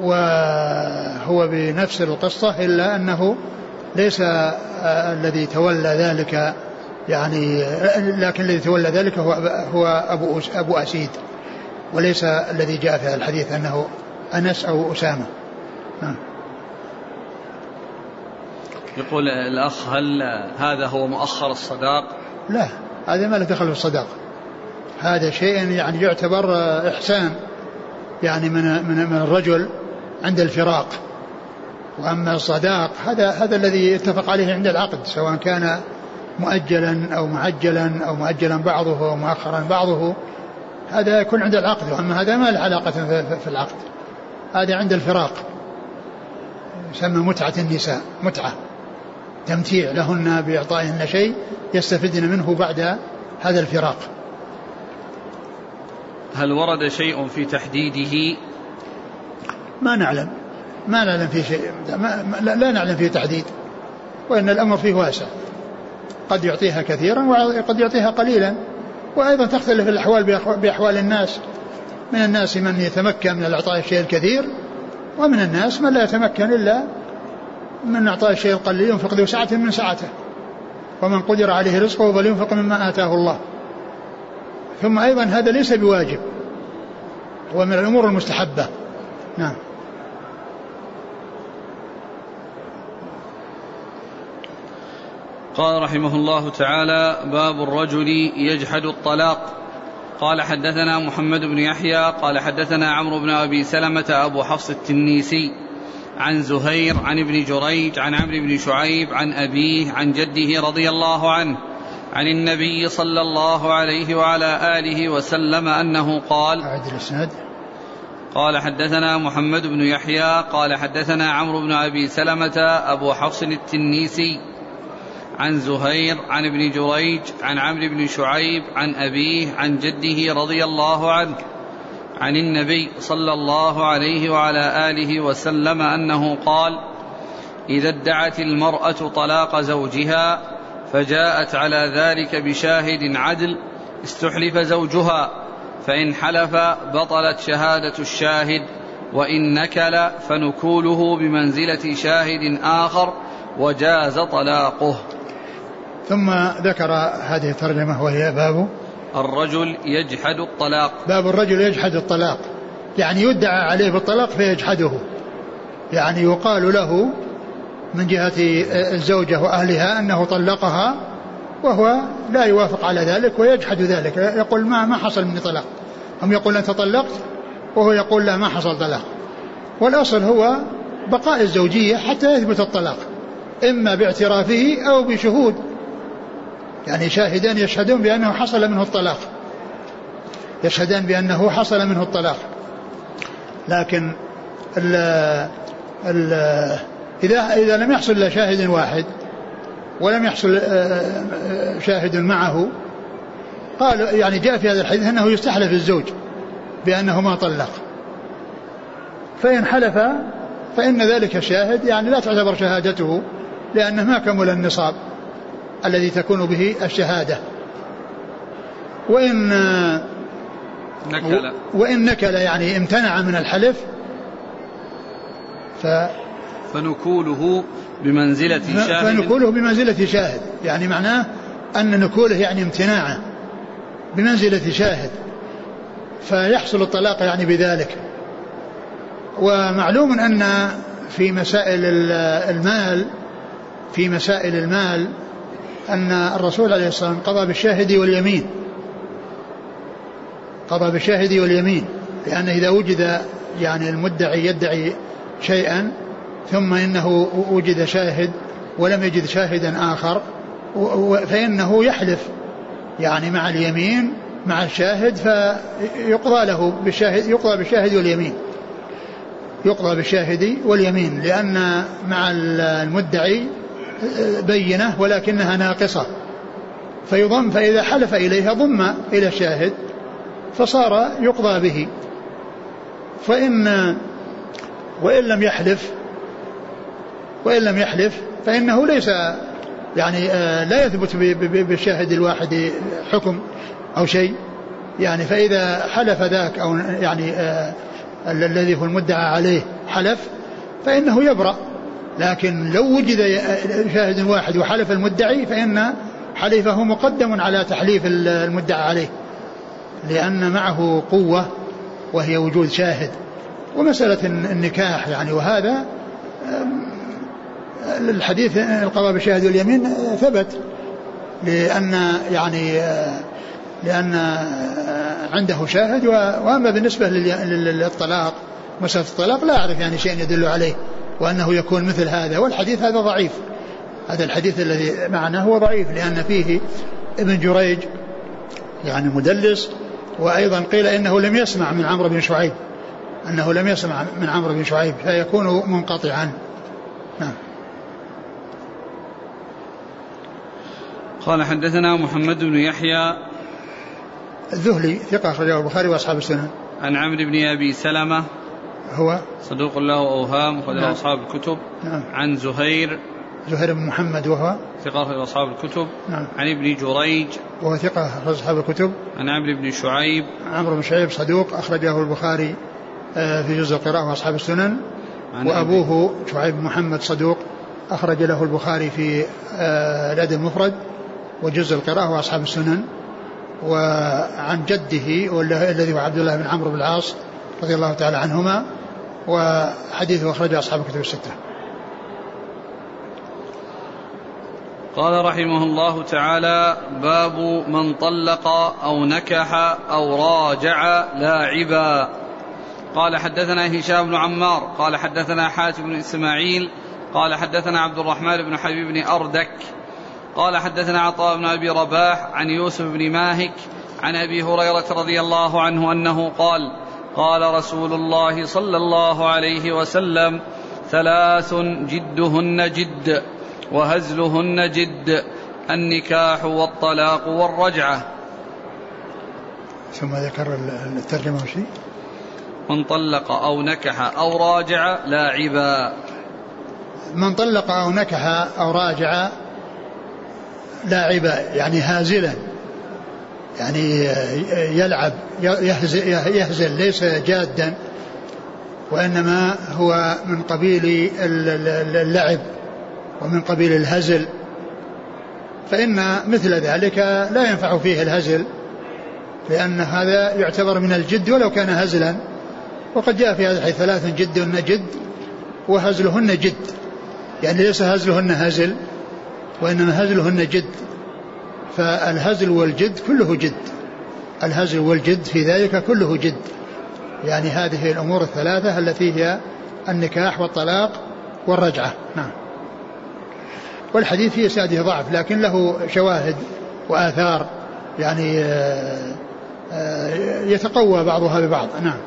S2: وهو بنفس القصة إلا أنه ليس الذي تولى ذلك يعني لكن الذي تولى ذلك هو هو أبو أبو أسيد وليس الذي جاء في الحديث أنه أنس أو أسامة نعم.
S1: يقول الأخ هل هذا هو مؤخر الصداق؟
S2: لا هذا ما له دخل في الصداق هذا شيء يعني يعتبر إحسان يعني من من من الرجل عند الفراق. وأما الصداق هذا هذا الذي اتفق عليه عند العقد سواء كان مؤجلا أو معجلا أو مؤجلا بعضه أو مؤخرا بعضه هذا يكون عند العقد. وأما هذا ما له علاقة في العقد. هذا عند الفراق. يسمى متعة النساء متعة تمتيع لهن بإعطائهن شيء يستفدن منه بعد هذا الفراق.
S1: هل ورد شيء في تحديده
S2: ما نعلم. ما نعلم فيه شيء. ما لا نعلم فيه تحديد. وإن الأمر فيه واسع. قد يعطيها كثيرا وقد يعطيها قليلا. وأيضا تختلف الأحوال بأحوال الناس. من الناس من يتمكن من إعطاء الشيء الكثير ومن الناس من لا يتمكن إلا من إعطاء الشيء القليل ينفق ذو سعة من سعته. ومن قدر عليه رزقه فلينفق مما آتاه الله. ثم أيضا هذا ليس بواجب. هو من الأمور المستحبة. نعم.
S1: قال رحمه الله تعالى باب الرجل يجحد الطلاق. قال حدثنا محمد بن يحيى قال حدثنا عمرو بن أبي سلمة أبو حفص التنيسي عن زهير عن ابن جريج عن عمرو بن شعيب عن أبيه عن جده رضي الله عنه عن النبي صلى الله عليه وعلى آله وسلم أنه قال
S2: الإسناد.
S1: قال حدثنا محمد بن يحيى قال حدثنا عمرو بن أبي سلمة أبو حفص التنيسي عن زهير عن ابن جريج عن عمرو بن شعيب عن أبيه عن جده رضي الله عنه عن النبي صلى الله عليه وعلى آله وسلم أنه قال إذا ادعت المرأة طلاق زوجها فجاءت على ذلك بشاهد عدل استحلف زوجها فإن حلف بطلت شهادة الشاهد وإن نكل فنكوله بمنزلة شاهد آخر وجاز طلاقه.
S2: ثم ذكر هذه الترجمة وهي باب
S1: الرجل يجحد الطلاق.
S2: باب الرجل يجحد الطلاق. يعني يدعى عليه بالطلاق فيجحده. يعني يقال له من جهة الزوجة وأهلها أنه طلقها وهو لا يوافق على ذلك ويجحد ذلك. يقول ما ما حصل مني طلاق. هم يقول أنت طلقت وهو يقول لا ما حصل طلاق. والأصل هو بقاء الزوجية حتى يثبت الطلاق. إما باعترافه أو بشهود. يعني شاهدان يشهدون بأنه حصل منه الطلاق. يشهدان بأنه حصل منه الطلاق. لكن ال ال إذا إذا لم يحصل إلا شاهد واحد ولم يحصل شاهد معه قال يعني جاء في هذا الحديث أنه يستحلف الزوج بأنه ما طلق. فإن حلف فإن ذلك الشاهد يعني لا تعتبر شهادته لأنه ما كمل النصاب. الذي تكون به الشهادة. وإن نكل. وإن نكل يعني امتنع من الحلف
S1: ف فنكوله بمنزلة شاهد.
S2: فنكوله بمنزلة شاهد. يعني معناه أن نكوله يعني امتناعه بمنزلة شاهد. فيحصل الطلاق يعني بذلك. ومعلوم أن في مسائل المال في مسائل المال أن الرسول عليه الصلاة والسلام قضى بالشاهد واليمين. قضى بالشاهد واليمين لأن إذا وجد يعني المدعي يدعي شيئا ثم إنه وجد شاهد ولم يجد شاهدا آخر فإنه يحلف يعني مع اليمين مع الشاهد فيقضى له بالشاهد يقضى بالشاهد واليمين. يقضى بالشاهد واليمين لأن مع المدعي بينة ولكنها ناقصة. فيضم فإذا حلف إليها ضم إلى الشاهد فصار يقضى به. فإن وإن لم يحلف وإن لم يحلف فإنه ليس يعني آه، لا يثبت بالشاهد الواحد حكم أو شيء. يعني فإذا حلف ذاك أو يعني آه، الذي هو المدعى عليه حلف فإنه يبرأ. لكن لو وجد شاهد واحد وحلف المدعي فإن حليفه مقدم على تحليف المدعى عليه لأن معه قوة وهي وجود شاهد. ومسألة النكاح يعني وهذا الحديث القضاء بالشاهد واليمين ثبت لأن يعني لأن عنده شاهد وأما بالنسبة للطلاق مسألة الطلاق لا أعرف يعني شيء يدل عليه. وأنه يكون مثل هذا والحديث هذا ضعيف. هذا الحديث الذي معنا هو ضعيف لأن فيه ابن جريج يعني مدلس وأيضا قيل إنه لم يسمع من عمرو بن شعيب. أنه لم يسمع من عمرو بن شعيب فيكون منقطعا. نعم.
S1: قال حدثنا محمد بن يحيى.
S2: الذهلي ثقة أخرجه البخاري وأصحاب السنن
S1: عن عمرو بن أبي سلمة.
S2: هو
S1: صدوق له أوهام أخرجه نعم. أصحاب الكتب.
S2: نعم.
S1: عن زهير.
S2: زهير بن محمد وهو؟
S1: ثقة أخرج أصحاب الكتب.
S2: نعم.
S1: عن ابن جريج.
S2: وهو ثقة أخرج أصحاب الكتب.
S1: عن عمرو بن شعيب.
S2: عمرو بن شعيب صدوق أخرجه البخاري آه، في جزء القراءة وأصحاب السنن. وأبوه شعيب بن محمد صدوق أخرج له البخاري في آه، الأدب المفرد. وجزء القراءة وأصحاب السنن. وعن جده الذي هو عبد الله بن عمرو بن العاص رضي الله تعالى عنهما. وحديثه أخرجه أصحاب الكتب الستة.
S1: قال رحمه الله تعالى باب من طلق أو نكح أو راجع لاعبا قال حدثنا هشام بن عمار قال حدثنا حاتم بن إسماعيل قال حدثنا عبد الرحمن بن حبيب بن أردك قال حدثنا عطاء بن أبي رباح عن يوسف بن ماهك عن أبي هريرة رضي الله عنه أنه قال قال رسول الله صلى الله عليه وسلم ثلاث جدهن جد وهزلهن جد النكاح والطلاق والرجعة.
S2: ثم ذكر الترجمة وشيء
S1: من طلق أو نكح أو راجع لاعبا.
S2: من طلق أو نكح أو راجع لاعبا يعني هازلا. يعني يلعب يهزل, ليس جادا وإنما هو من قبيل اللعب ومن قبيل الهزل. فإن مثل ذلك لا ينفع فيه الهزل لأن هذا يعتبر من الجد ولو كان هزلا. وقد جاء في هذا الحديث ثلاث جدهن جد وهزلهن جد. يعني ليس هزلهن هزل وإنما هزلهن جد. فالهزل والجد كله جد. الهزل والجد في ذلك كله جد. يعني هذه الأمور الثلاثة التي هي النكاح والطلاق والرجعة. نعم. والحديث في إسناده ضعف لكن له شواهد وآثار يعني آه، آه، يتقوى بعضها ببعض. نعم.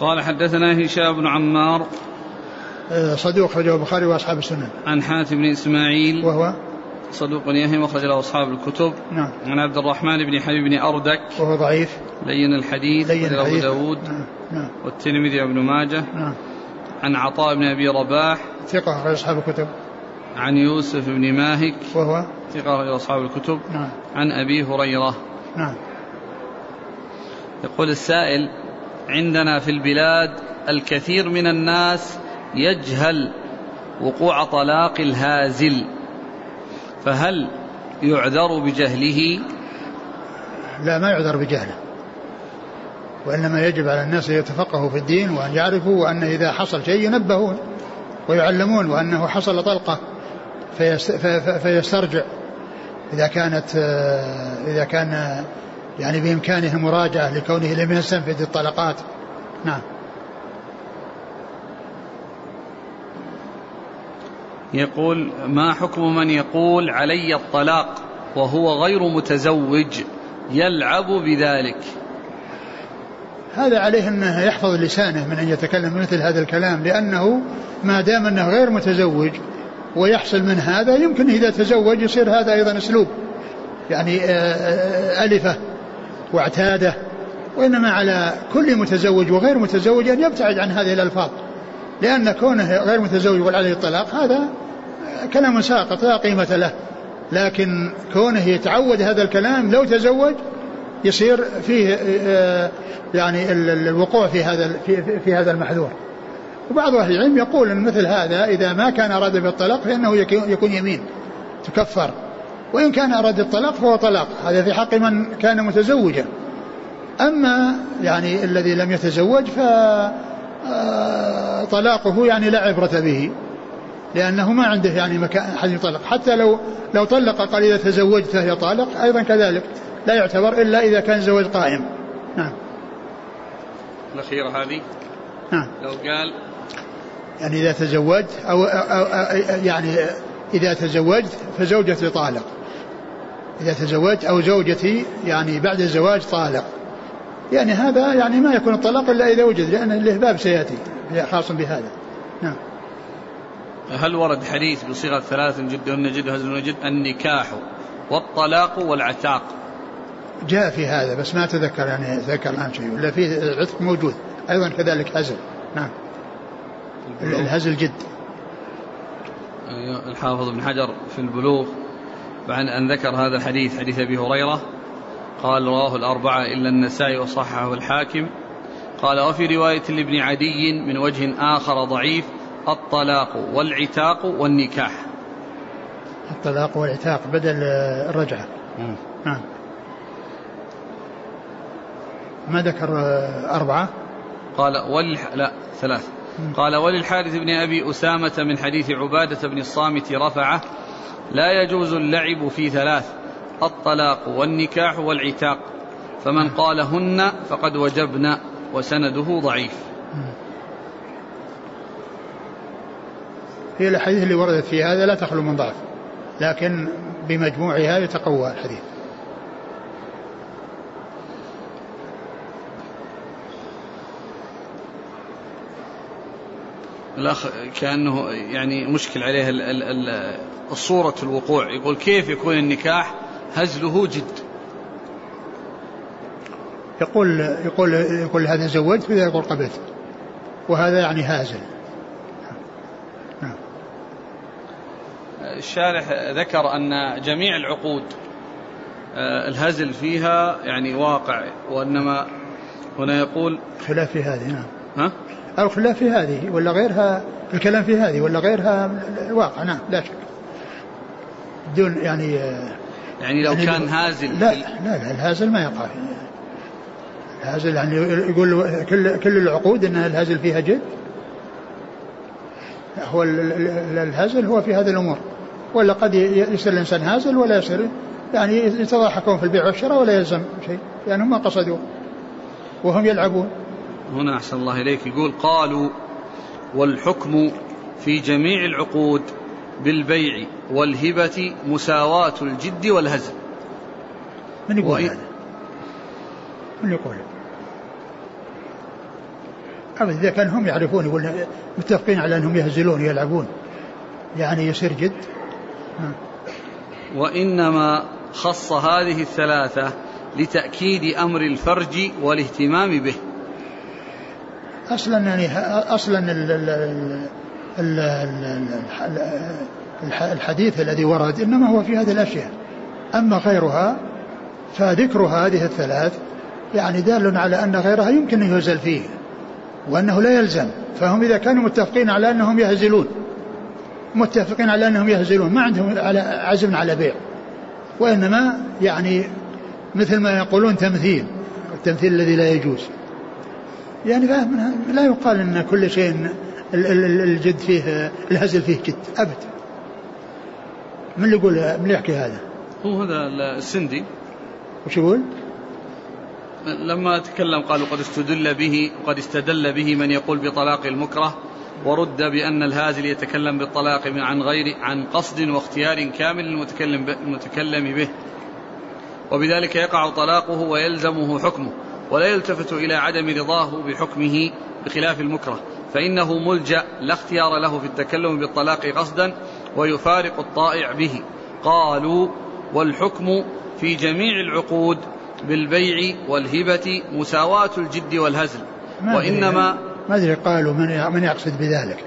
S1: قال حدثنا هشام بن عمار.
S2: آه، صدوق أخرجه البخاري وأصحاب السنن
S1: عن حاتم بن إسماعيل.
S2: وهو؟
S1: صدوق يهم أخرج له أصحاب الكتب.
S2: نعم.
S1: عن عبد الرحمن بن حبيب بن أردك.
S2: وهو ضعيف.
S1: لين الحديث.
S2: لين
S1: أبو داود.
S2: نعم. نعم,
S1: والترمذي وابن ماجه.
S2: نعم.
S1: عن عطاء بن أبي رباح.
S2: ثقة أخرج أصحاب الكتب.
S1: عن يوسف بن ماهك.
S2: وهو؟
S1: ثقة أخرج أصحاب الكتب.
S2: نعم.
S1: عن أبي هريرة.
S2: نعم.
S1: يقول السائل عندنا في البلاد الكثير من الناس يجهل وقوع طلاق الهازل. فهل يعذر بجهله؟
S2: لا ما يعذر بجهله. وإنما يجب على الناس أن يتفقهوا في الدين وأن يعرفوا وأن إذا حصل شيء ينبهون ويعلمون وأنه حصل طلقة فيسترجع. إذا كانت إذا كان يعني بإمكانه المراجعة لكونه لم يستنفذ الطلقات. نعم.
S1: يقول ما حكم من يقول علي الطلاق وهو غير متزوج يلعب بذلك؟
S2: هذا عليه أنه يحفظ لسانه من أن يتكلم مثل هذا الكلام لأنه ما دام أنه غير متزوج ويحصل من هذا يمكن إذا تزوج يصير هذا أيضا أسلوب يعني آه، آه، ألفة واعتادة وإنما على كل متزوج وغير متزوج أن يبتعد عن هذه الألفاظ. لأن كونه غير متزوج ولا عليه الطلاق هذا كلام ساقط لا قيمة له. لكن كونه يتعود هذا الكلام لو تزوج يصير فيه آه، يعني الوقوع في هذا في, هذا المحذور. وبعض أهل العلم يقول إن مثل هذا إذا ما كان أراد بالطلاق فإنه يكون يمين تكفر. وإن كان أراد الطلاق فهو طلاق هذا في حق من كان متزوجا. أما يعني الذي لم يتزوج ف طلاقه يعني لا عبرة به لأنه ما عنده يعني مكان حد يطلق. حتى لو لو طلق قال إذا تزوجت فهي طالق أيضا كذلك. لا يعتبر إلا إذا كان زواج قائم. نعم.
S1: الأخيرة هذه.
S2: نعم.
S1: لو قال
S2: يعني إذا تزوجت أو, أو, أو يعني إذا تزوجت فزوجتي طالق. إذا تزوجت أو زوجتي يعني بعد الزواج طالق. يعني هذا يعني ما يكون الطلاق إلا إذا وجد لأن له باب سيأتي خاص بهذا. نعم.
S1: هل ورد حديث بصيغة ثلاث جد ونجد هزل ونجد النكاح والطلاق والعتاق؟
S2: جاء في هذا بس ما تذكر يعني تذكر الآن شيء ولا في عتق موجود. أيضا كذلك هزل. نعم. الهزل جد.
S1: أيوة، الحافظ ابن حجر في البلوغ بعد أن ذكر هذا الحديث حديث أبي هريرة قال رواه الأربعة إلا النسائي وصححه الحاكم. قال وفي رواية لابن عدي من وجه آخر ضعيف الطلاق والعتاق والنكاح.
S2: الطلاق والعتاق بدل الرجعة. نعم. ما ذكر أربعة؟
S1: قال ول لا ثلاث. قال وللحارث بن أبي أسامة من حديث عبادة بن الصامت رفعه لا يجوز اللعب في ثلاث. الطلاق والنكاح والعتاق. فمن قالهن فقد وجبن وسنده ضعيف.
S2: هي الأحاديث اللي وردت في هذا لا تخلو من ضعف لكن بمجموعها يتقوى الحديث.
S1: الأخ كأنه يعني مشكل عليه الصورة الوقوع. يقول كيف يكون النكاح هزله جد.
S2: يقول يقول يقول هذا زوجت وإذا يقول قبلت. وهذا يعني هازل.
S1: نعم. الشارح ذكر أن جميع العقود آه، الهزل فيها يعني واقع وإنما هنا يقول
S2: خلاف في هذه نعم.
S1: ها؟
S2: أو خلاف في هذه ولا غيرها الكلام في هذه ولا غيرها الواقع نعم لا شك. دون يعني آه،
S1: يعني لو يعني كان هازل
S2: لا لا لا الهازل ما يقع الهازل يعني يقول كل كل العقود إن الهازل فيها جد هو الهزل هو في هذه الأمور. ولا قد يصير الإنسان هازل ولا يصير يعني يتضاحكون في البيع والشراء ولا يلزم شيء. لانهم يعني ما قصدوا وهم يلعبون.
S1: هنا أحسن الله إليك. يقول قالوا والحكم في جميع العقود بالبيع والهبة مساواة الجد والهزل
S2: من يقول هذا؟ من يقول أبدا إذا كان هم يعرفون يقول متفقين على أنهم يهزلون يلعبون يعني يصير جد.
S1: وإنما خص هذه الثلاثة لتأكيد أمر الفرج والاهتمام به
S2: أصلا يعني أصلا الحديث الذي ورد إنما هو في هذه الأشياء. أما غيرها فذكر هذه الثلاث يعني دال على أن غيرها يمكن أن يهزل فيه وأنه لا يلزم. فهم إذا كانوا متفقين على أنهم يهزلون. متفقين على أنهم يهزلون ما عندهم على عزم على بيع. وإنما يعني مثل ما يقولون تمثيل التمثيل الذي لا يجوز. يعني لا يقال إن كل شيء الجد فيه الهزل فيه جد أبد من اللي يقول من اللي يحكي هذا؟
S1: هو هذا السندي
S2: وش يقول؟
S1: لما تكلم قالوا قد استدل به وقد استدل به من يقول بطلاق المكره ورد بأن الهازل يتكلم بالطلاق من عن غير عن قصد واختيار كامل المتكلم المتكلم به وبذلك يقع طلاقه ويلزمه حكمه ولا يلتفت إلى عدم رضاه بحكمه بخلاف المكره فإنه ملجأ لا اختيار له في التكلم بالطلاق قصدا ويفارق الطائع به. قالوا والحكم في جميع العقود بالبيع والهبة مساواة الجد والهزل. وإنما
S2: ما أدري قالوا من من يقصد بذلك؟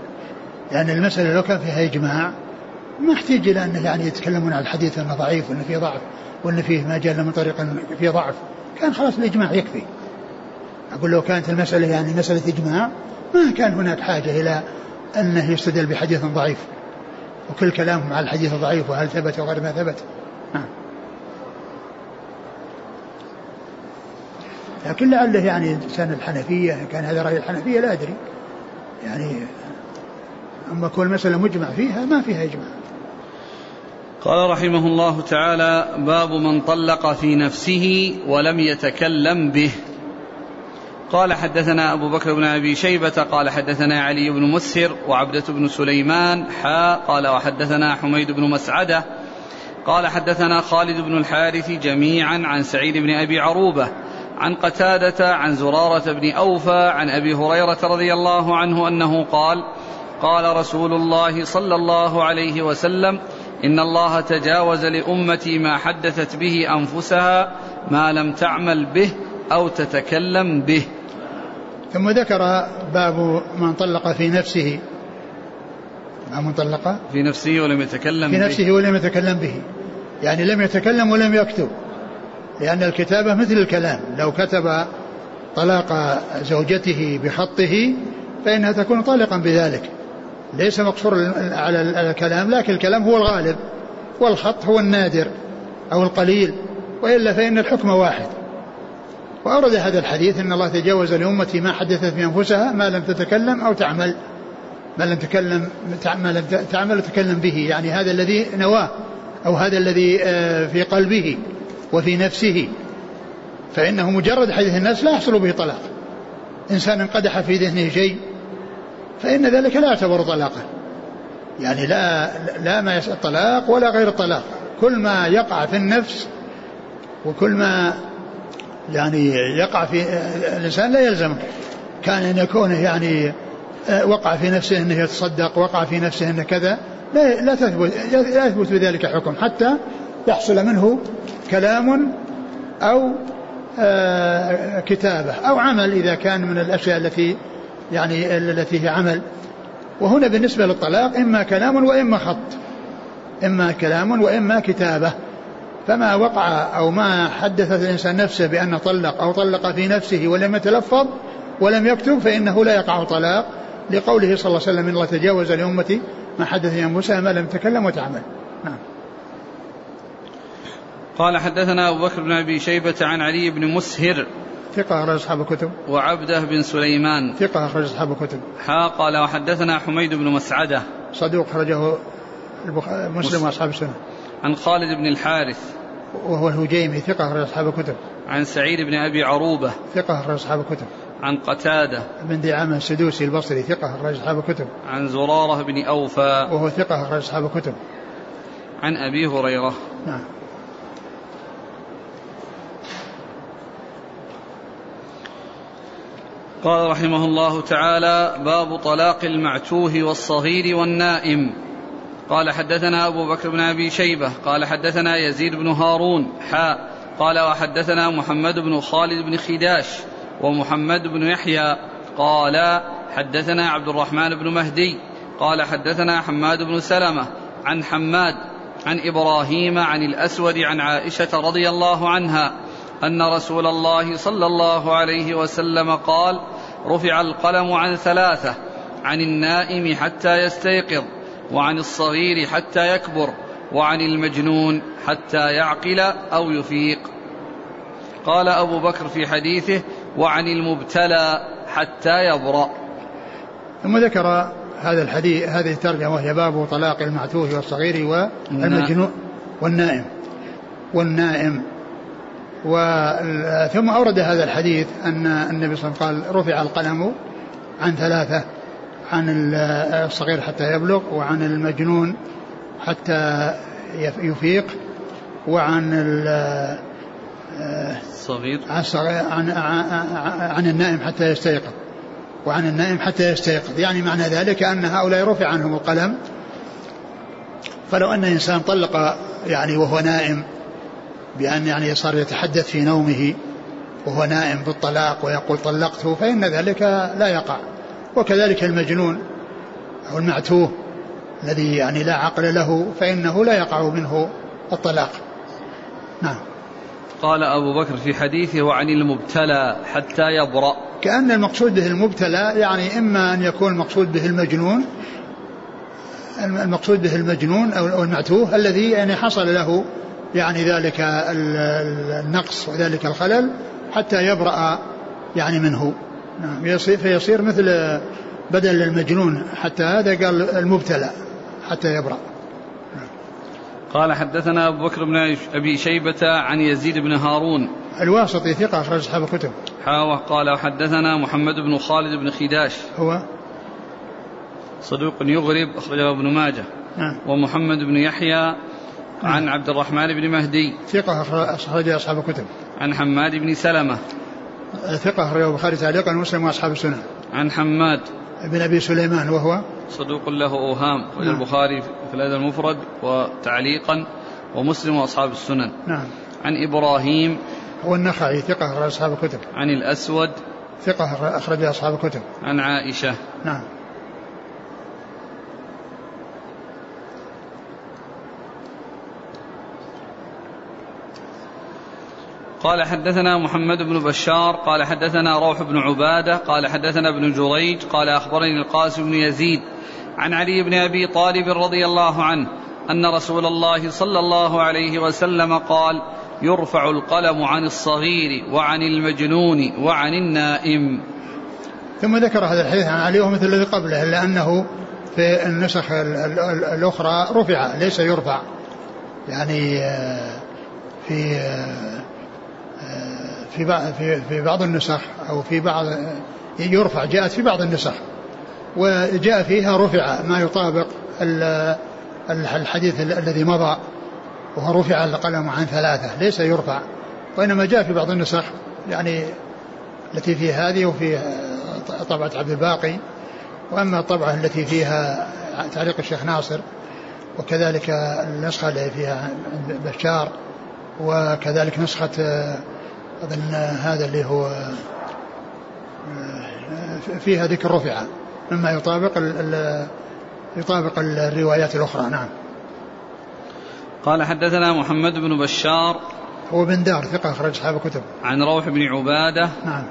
S2: يعني المسألة لو كان فيها إجماع ما احتاج إلى أن يعني يتكلمون عن الحديث أنه ضعيف وأنه فيه ضعف وأن فيه ما جاء من طريق فيه ضعف. كان خلاص الإجماع يكفي. أقول لو كانت المسألة يعني مسألة إجماع ما كان هناك حاجة إلى أنه يستدل بحديث ضعيف. وكل كلامهم على الحديث ضعيف وهل ثبت وغير ما ثبت. لكن لعله يعني سنة الحنفية كان هذا رأي الحنفية لا أدري. يعني أما كل مسألة مجمع فيها ما فيها إجماع.
S1: قال رحمه الله تعالى باب من طلق في نفسه ولم يتكلم به. قال حدثنا أبو بكر بن أبي شيبة قال حدثنا علي بن مسهر وعبدة بن سليمان حا قال وحدثنا حميد بن مسعدة قال حدثنا خالد بن الحارث جميعا عن سعيد بن أبي عروبة عن قتادة عن زرارة بن أوفى عن أبي هريرة رضي الله عنه أنه قال قال رسول الله صلى الله عليه وسلم إن الله تجاوز لأمتي ما حدثت به أنفسها ما لم تعمل به أو تتكلم به.
S2: ثم ذكر باب من طلق في نفسه. من طلق
S1: في نفسه ولم يتكلم
S2: في نفسه ولم يتكلم به. يعني لم يتكلم ولم يكتب. لأن الكتابة مثل الكلام. لو كتب طلاق زوجته بخطه فإنها تكون طالقا بذلك. ليس مقصور على الكلام لكن الكلام هو الغالب. والخط هو النادر أو القليل. وإلا فإن الحكم واحد. وأورد هذا الحديث أن الله تجاوز لأمتي ما حدثت بأنفسها ما لم تتكلم أو تعمل ما لم تكلم ما لم تعمل وتكلم به يعني هذا الذي نواه أو هذا الذي آه، في قلبه وفي نفسه. فإنه مجرد حديث الناس لا يحصل به طلاق. إنسان انقدح في ذهنه شيء فإن ذلك لا يعتبر طلاقا. يعني لا لا ما الطلاق ولا غير الطلاق. كل ما يقع في النفس وكل ما يعني يقع في الإنسان لا يلزم كان أن يكون يعني وقع في نفسه أنه يتصدق وقع في نفسه أنه كذا. لا لا تثبت لا يثبت بذلك حكم حتى يحصل منه كلام أو آه، كتابة أو عمل إذا كان من الأشياء التي يعني التي هي عمل. وهنا بالنسبة للطلاق إما كلام وإما خط. إما كلام وإما كتابة. فما وقع أو ما حدث الإنسان نفسه بأنه طلق أو طلق في نفسه ولم يتلفظ ولم يكتب فإنه لا يقع طلاق لقوله صلى الله عليه وسلم إن الله تجاوز لأمتي ما حدث أنفسها ما لم تكلم وتعمل. نعم.
S1: قال حدثنا أبو بكر بن أبي شيبة عن علي بن مسهر
S2: ثقة أخرج أصحاب الكتب.
S1: وعبده بن سليمان
S2: ثقة أخرج أصحاب الكتب.
S1: حا قال وحدثنا حميد بن مسعدة
S2: صدوق أخرجه مسلم وأصحاب السنة.
S1: عن خالد بن الحارث
S2: وهو الهجيمي ثقة أخرج أصحاب الكتب.
S1: عن سعيد بن أبي عروبة.
S2: ثقة أخرج أصحاب الكتب.
S1: عن قتادة.
S2: بن دعامة السدوسي البصري ثقة أخرج أصحاب الكتب.
S1: عن زرارة بن أوفى.
S2: وهو ثقة أخرج أصحاب الكتب.
S1: عن أبي هريرة.
S2: نعم.
S1: قال رحمه الله تعالى باب طلاق المعتوه والصغير والنائم. قال حدثنا أبو بكر بن أبي شيبة قال حدثنا يزيد بن هارون حاء قال وحدثنا محمد بن خالد بن خداش ومحمد بن يحيى قال حدثنا عبد الرحمن بن مهدي قال حدثنا حماد بن سلمة عن حماد عن إبراهيم عن الأسود عن عائشة رضي الله عنها أن رسول الله صلى الله عليه وسلم قال رفع القلم عن ثلاثة عن النائم حتى يستيقظ. وعن الصغير حتى يكبر وعن المجنون حتى يعقل أو يفيق. قال أبو بكر في حديثه وعن المبتلى حتى يبرأ.
S2: ثم ذكر هذا الحديث هذه الترجمة وهي باب طلاق المعتوه والصغير والمجنون والنائم. والنائم. ثم أورد هذا الحديث أن النبي صلى الله عليه وسلم قال رفع القلم عن ثلاثة. عن الصغير حتى يبلغ وعن المجنون حتى يفيق وعن
S1: الصغير.
S2: عن, عن, النائم حتى يستيقظ. وعن النائم حتى يستيقظ. يعني معنى ذلك أن هؤلاء رفع عنهم القلم. فلو أن إنسان طلق يعني وهو نائم بأن يعني صار يتحدث في نومه وهو نائم بالطلاق ويقول طلقته فإن ذلك لا يقع. وكذلك المجنون أو المعتوه الذي يعني لا عقل له فإنه لا يقع منه الطلاق. نعم.
S1: قال أبو بكر في حديثه وعن المبتلى حتى يبرأ.
S2: كأن المقصود به المبتلى يعني إما أن يكون المقصود به المجنون المقصود به المجنون أو المعتوه الذي يعني حصل له يعني ذلك النقص وذلك الخلل حتى يبرأ يعني منه. نعم فيصير مثل بدل المجنون حتى هذا قال المبتلى حتى يبرأ.
S1: قال حدثنا أبو بكر بن أبي شيبة عن يزيد بن هارون.
S2: الواسطي ثقة أخرج أصحاب الكتب.
S1: حاوة قال حدثنا محمد بن خالد بن خداش.
S2: هو؟
S1: صدوق يغرب أخرجه ابن ماجه.
S2: نعم.
S1: ومحمد بن يحيى
S2: نعم.
S1: عن عبد الرحمن بن مهدي.
S2: ثقة أخرج أصحاب الكتب.
S1: عن حماد بن سلمة.
S2: ثقة أخرجه البخاري تعليقا ومسلم وأصحاب السنن
S1: عن حماد.
S2: بن أبي سليمان وهو؟
S1: صدوق له أوهام
S2: نعم.
S1: البخاري في الأدب المفرد وتعليقا ومسلم وأصحاب السنن
S2: نعم.
S1: عن إبراهيم.
S2: هو النخعي ثقة أخرج أصحاب الكتب.
S1: عن الأسود.
S2: ثقة أخرج أصحاب الكتب.
S1: عن عائشة.
S2: نعم.
S1: قال حدثنا محمد بن بشار قال حدثنا روح بن عبادة قال حدثنا ابن جريج قال أخبرني القاسم بن يزيد عن علي بن أبي طالب رضي الله عنه أن رسول الله صلى الله عليه وسلم قال يرفع القلم عن الصغير وعن المجنون وعن النائم.
S2: ثم ذكر هذا الحديث عن علي ومثل الذي قبله إلا أنه في النسخ الأخرى رفع ليس يرفع. يعني في في في في بعض النسخ أو في بعض يرفع جاءت في بعض النسخ وجاء فيها رفع ما يطابق الحديث الذي مضى وهو رفع القلم عن ثلاثة ليس يرفع وإنما جاء في بعض النسخ يعني التي في هذه وفي طبعة عبد الباقي وأما الطبعة التي فيها تعليق الشيخ ناصر وكذلك النسخة التي فيها بشار وكذلك نسخة أظن هذا اللي هو فيها ذكر رفع مما يطابق ال يطابق الروايات الأخرى. نعم.
S1: قال حدثنا محمد بن بشار.
S2: هو بن دار ثقة أخرج أصحاب الكتب.
S1: عن روح بن عبادة.
S2: نعم.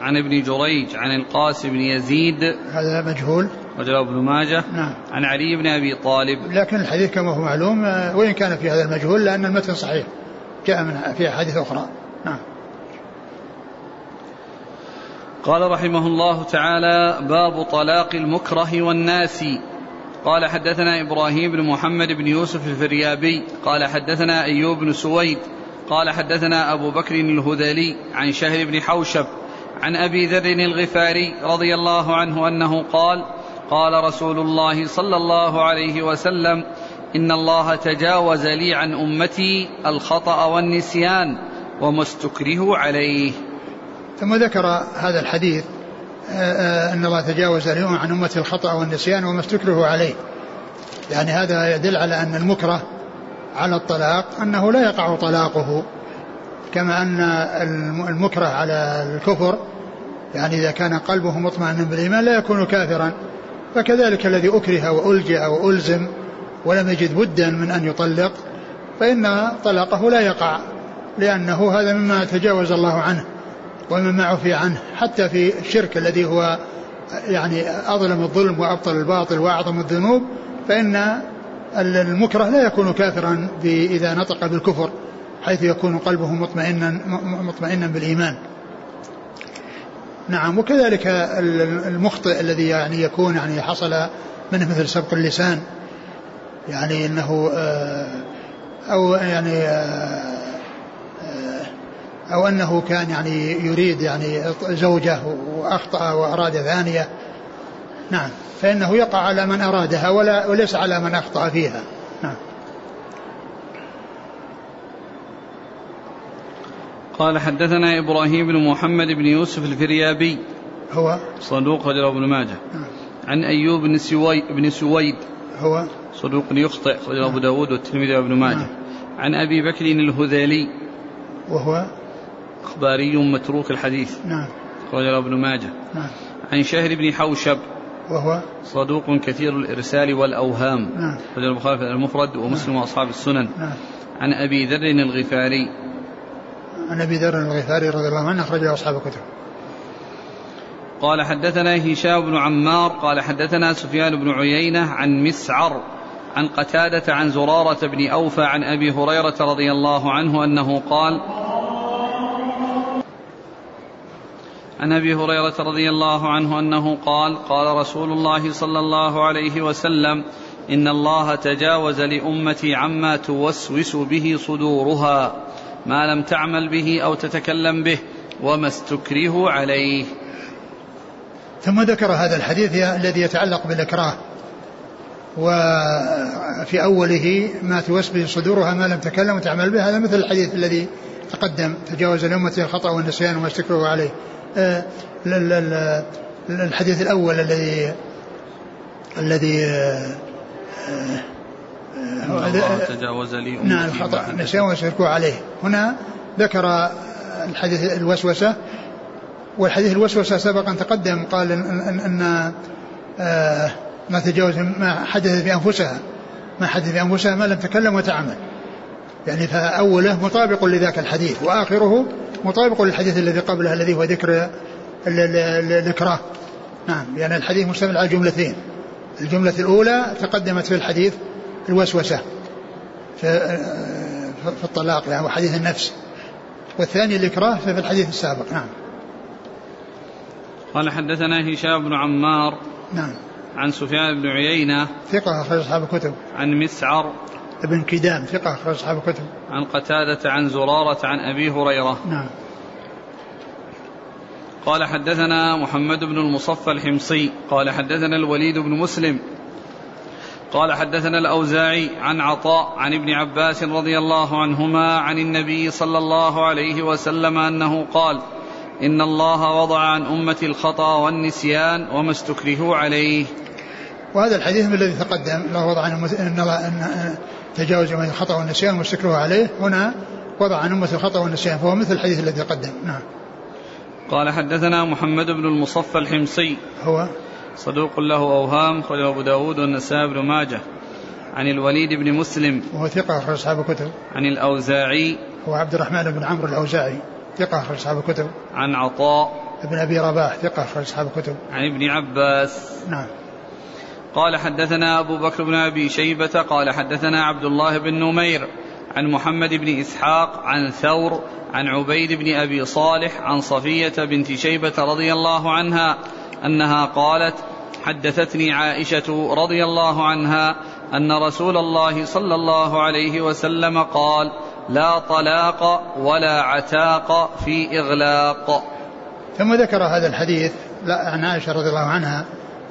S1: عن ابن جريج عن القاسم بن يزيد.
S2: هذا مجهول.
S1: وجاء ابن ماجه.
S2: نعم.
S1: عن علي بن أبي طالب.
S2: لكن الحديث كما هو معلوم وإن كان في هذا المجهول لأن المتن صحيح. جاء من في أحاديث أخرى. نعم.
S1: قال رحمه الله تعالى باب طلاق المكره والناس. قال حدثنا إبراهيم بن محمد بن يوسف الفريابي. قال حدثنا أيوب بن سويد. قال حدثنا أبو بكر الهذلي عن شهر بن حوشب عن أبي ذر الغفاري رضي الله عنه أنه قال قال رسول الله صلى الله عليه وسلم إن الله تجاوز لي عن أمتي الخطأ والنسيان وما استكرهوا عليه.
S2: ثم ذكر هذا الحديث آه، أن الله تجاوز اليوم عن أمة الخطأ والنسيان وما استكره عليه. يعني هذا يدل على أن المكره على الطلاق أنه لا يقع طلاقه. كما أن المكره على الكفر يعني إذا كان قلبه مطمئنا بالإيمان لا يكون كافرا. فكذلك الذي أكره وألجأ وألزم ولم يجد بدا من أن يطلق فإن طلاقه لا يقع لأنه هذا مما تجاوز الله عنه. ومما عفي عنه حتى في الشرك الذي هو يعني أظلم الظلم وأبطل الباطل وأعظم الذنوب فإن المكره لا يكون كافرا إذا نطق بالكفر حيث يكون قلبه مطمئنا مطمئنا بالإيمان. نعم وكذلك المخطئ الذي يعني يكون يعني حصل منه مثل سبق اللسان يعني إنه آه، أو يعني آه، أو أنه كان يعني يريد يعني زوجه واخطا واراد ثانية. نعم. فإنه يقع على من أرادها ولا وليس على من أخطأ فيها. نعم.
S1: قال حدثنا إبراهيم بن محمد بن يوسف الفريابي.
S2: هو؟
S1: صدوق رجل ابن ماجه. نعم. عن أيوب بن سويد بن سويد.
S2: هو؟
S1: صدوق يخطئ رجل أبو داود والترمذي وابن ماجه. نعم. عن أبي بكر الهذيلي
S2: وهو؟
S1: اخباري متروك الحديث.
S2: نعم.
S1: رجل ابن ماجه.
S2: نعم.
S1: عن شهر بن حوشب.
S2: وهو؟
S1: صدوق كثير الإرسال والأوهام.
S2: نعم.
S1: رجل البخاري المفرد ومسلم نعم. وأصحاب السنن.
S2: نعم.
S1: عن أبي ذر الغفاري.
S2: عن أبي ذر الغفاري رضي الله عنه أخرجه أصحاب الكتب.
S1: قال حدثنا هشام بن عمار. قال حدثنا سفيان بن عيينة عن مسعر عن قتادة عن زرارة بن أوفى عن أبي هريرة رضي الله عنه أنه قال عن أبي هريرة رضي الله عنه أنه قال قال رسول الله صلى الله عليه وسلم إن الله تجاوز لأمتي عما توسوس به صدورها ما لم تعمل به أو تتكلم به وما استكره عليه.
S2: ثم ذكر هذا الحديث الذي يتعلق بالإكراه وفي أوله ما توسبه صدورها ما لم تكلم وتعمل به هذا مثل الحديث الذي تقدم تجاوز الأمة الخطأ والنسيان وما استكره عليه. الحديث الأول الذي الذي آه،
S1: الله تجاوز لي
S2: نعم الخطأ نسيان ويشركوا عليه. هنا ذكر الحديث الوسوسة. والحديث الوسوسة سبق أن تقدم قال أن, أن, أن آه ما تجاوز ما حدث بأنفسها ما حدث بأنفسها ما لم تكلم وتعمل. يعني فأوله مطابق لذاك الحديث وآخره مطابق للحديث الذي قبله الذي هو ذكر الإكراه نعم يعني الحديث مشتمل على جملتين الجملة الأولى تقدمت في الحديث الوسوسة في, في الطلاق يعني وحديث النفس. والثاني الإكراه في الحديث السابق نعم.
S1: قال حدثنا هشام بن عمار
S2: نعم.
S1: عن سفيان بن عيينة
S2: ثقة أخرج أصحاب الكتب.
S1: عن مسعر
S2: ابن كدام ثقة أخرج أصحاب الكتب.
S1: عن قتادة عن زرارة عن أبي هريرة.
S2: نعم.
S1: قال حدثنا محمد بن المصفى الحمصي. قال حدثنا الوليد بن مسلم. قال حدثنا الأوزاعي عن عطاء عن ابن عباس رضي الله عنهما عن النبي صلى الله عليه وسلم أنه قال إن الله وضع عن أمة الخطأ والنسيان وما استكرهوا عليه.
S2: وهذا الحديث الذي تقدم الله وضع عن أن تجاوز أمة الخطأ والنسيان وما استكرهوا عليه. هنا وضع عن أمة الخطأ والنسيان فهو مثل الحديث الذي تقدم نعم.
S1: قال حدثنا محمد بن المصفى الحمصي.
S2: هو؟
S1: صدوق له أوهام خرج أبو داود والنسائي بن ماجه. عن الوليد بن مسلم.
S2: وهو ثقة أخرج أصحاب الكتب.
S1: عن الأوزاعي.
S2: هو عبد الرحمن بن عمرو الأوزاعي. ثقة أخرج أصحاب الكتب.
S1: عن عطاء.
S2: ابن أبي رباح ثقة أخرج أصحاب الكتب.
S1: عن ابن عباس.
S2: نعم.
S1: قال حدثنا أبو بكر بن أبي شيبة قال حدثنا عبد الله بن نمير عن محمد بن إسحاق عن ثور عن عبيد بن أبي صالح عن صفية بنت شيبة رضي الله عنها أنها قالت حدثتني عائشة رضي الله عنها أن رسول الله صلى الله عليه وسلم قال لا طلاق ولا عتاق في إغلاق.
S2: ثم ذكر هذا الحديث عن عائشة رضي الله عنها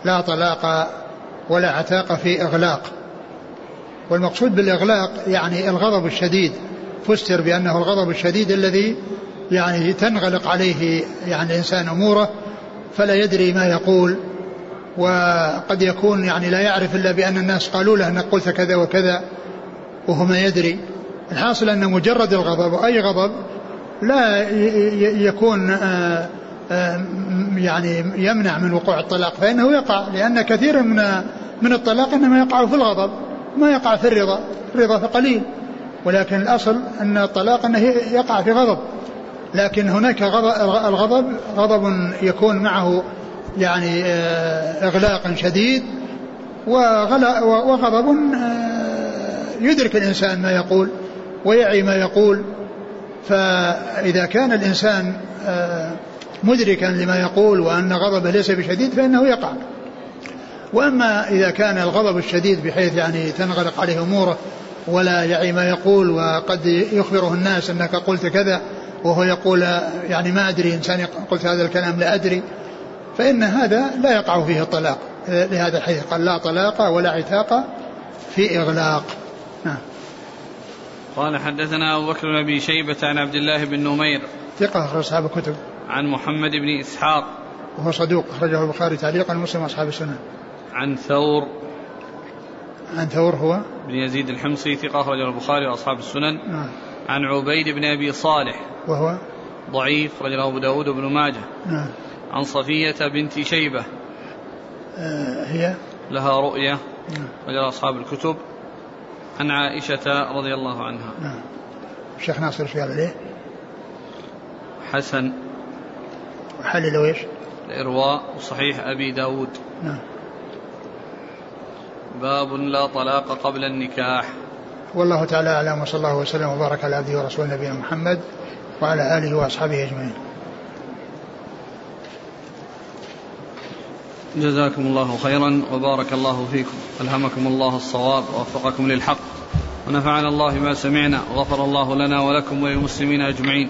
S2: لا طلاق ولا عتاق في إغلاق. والمقصود بالإغلاق يعني الغضب الشديد. فسر بأنه الغضب الشديد الذي يعني تنغلق عليه يعني الإنسان أموره فلا يدري ما يقول. وقد يكون يعني لا يعرف إلا بأن الناس قالوا له أنك قلت كذا وكذا وهو ما يدري. الحاصل أن مجرد الغضب وأي غضب لا يكون آه، يعني يمنع من وقوع الطلاق فإنه يقع لأن كثيرا من من الطلاق إنما يقع في الغضب ما يقع في الرضا الرضا فقليل ولكن الأصل أن الطلاق أنه يقع في غضب. لكن هناك غضب الغضب غضب يكون معه يعني آه، إغلاق شديد وغضب يدرك الإنسان ما يقول ويعي ما يقول. فإذا كان الإنسان آه، مدركا لما يقول وأن غضبه ليس بشديد فإنه يقع. وأما إذا كان الغضب الشديد بحيث يعني تنغلق عليه أموره ولا يعي ما يقول وقد يخبره الناس أنك قلت كذا وهو يقول يعني ما أدري إنسان قلت هذا الكلام لا أدري فإن هذا لا يقع فيه الطلاق. لهذا الحديث قال لا طلاق ولا عتاق في إغلاق. نعم.
S1: قال حدثنا أبو بكر بن أبي شيبة عن عبد الله بن نمير.
S2: ثقة أخرج أصحاب الكتب.
S1: عن محمد بن إسحاق.
S2: وهو صدوق أخرجه البخاري تعليقا ومسلم أصحاب السنة.
S1: عن ثور.
S2: عن ثور هو؟
S1: بن يزيد الحمصي ثقة أخرجه البخاري وأصحاب السنن.
S2: نعم.
S1: عن عبيد بن أبي صالح.
S2: وهو؟
S1: ضعيف رجله أبو داود بن ماجه.
S2: نعم.
S1: عن صفية بنت شيبة.
S2: آه هي؟
S1: لها رؤية.
S2: نعم.
S1: رجل أصحاب الكتب. عن عائشة رضي الله عنها.
S2: نعم. الشيخ ناصر في عليه؟
S1: حسن.
S2: حلل إيش؟
S1: الإرواء وصحيح أبي داود.
S2: نعم.
S1: باب لا طلاق قبل النكاح.
S2: والله تعالى أعلم وصلى الله وسلم وبارك على عبده ورسوله نبينا محمد وعلى آله وأصحابه أجمعين.
S1: جزاكم الله خيرا وبارك الله فيكم. ألهمكم الله الصواب ووفقكم للحق. ونفعنا الله ما سمعنا وغفر الله لنا ولكم وللمسلمين أجمعين.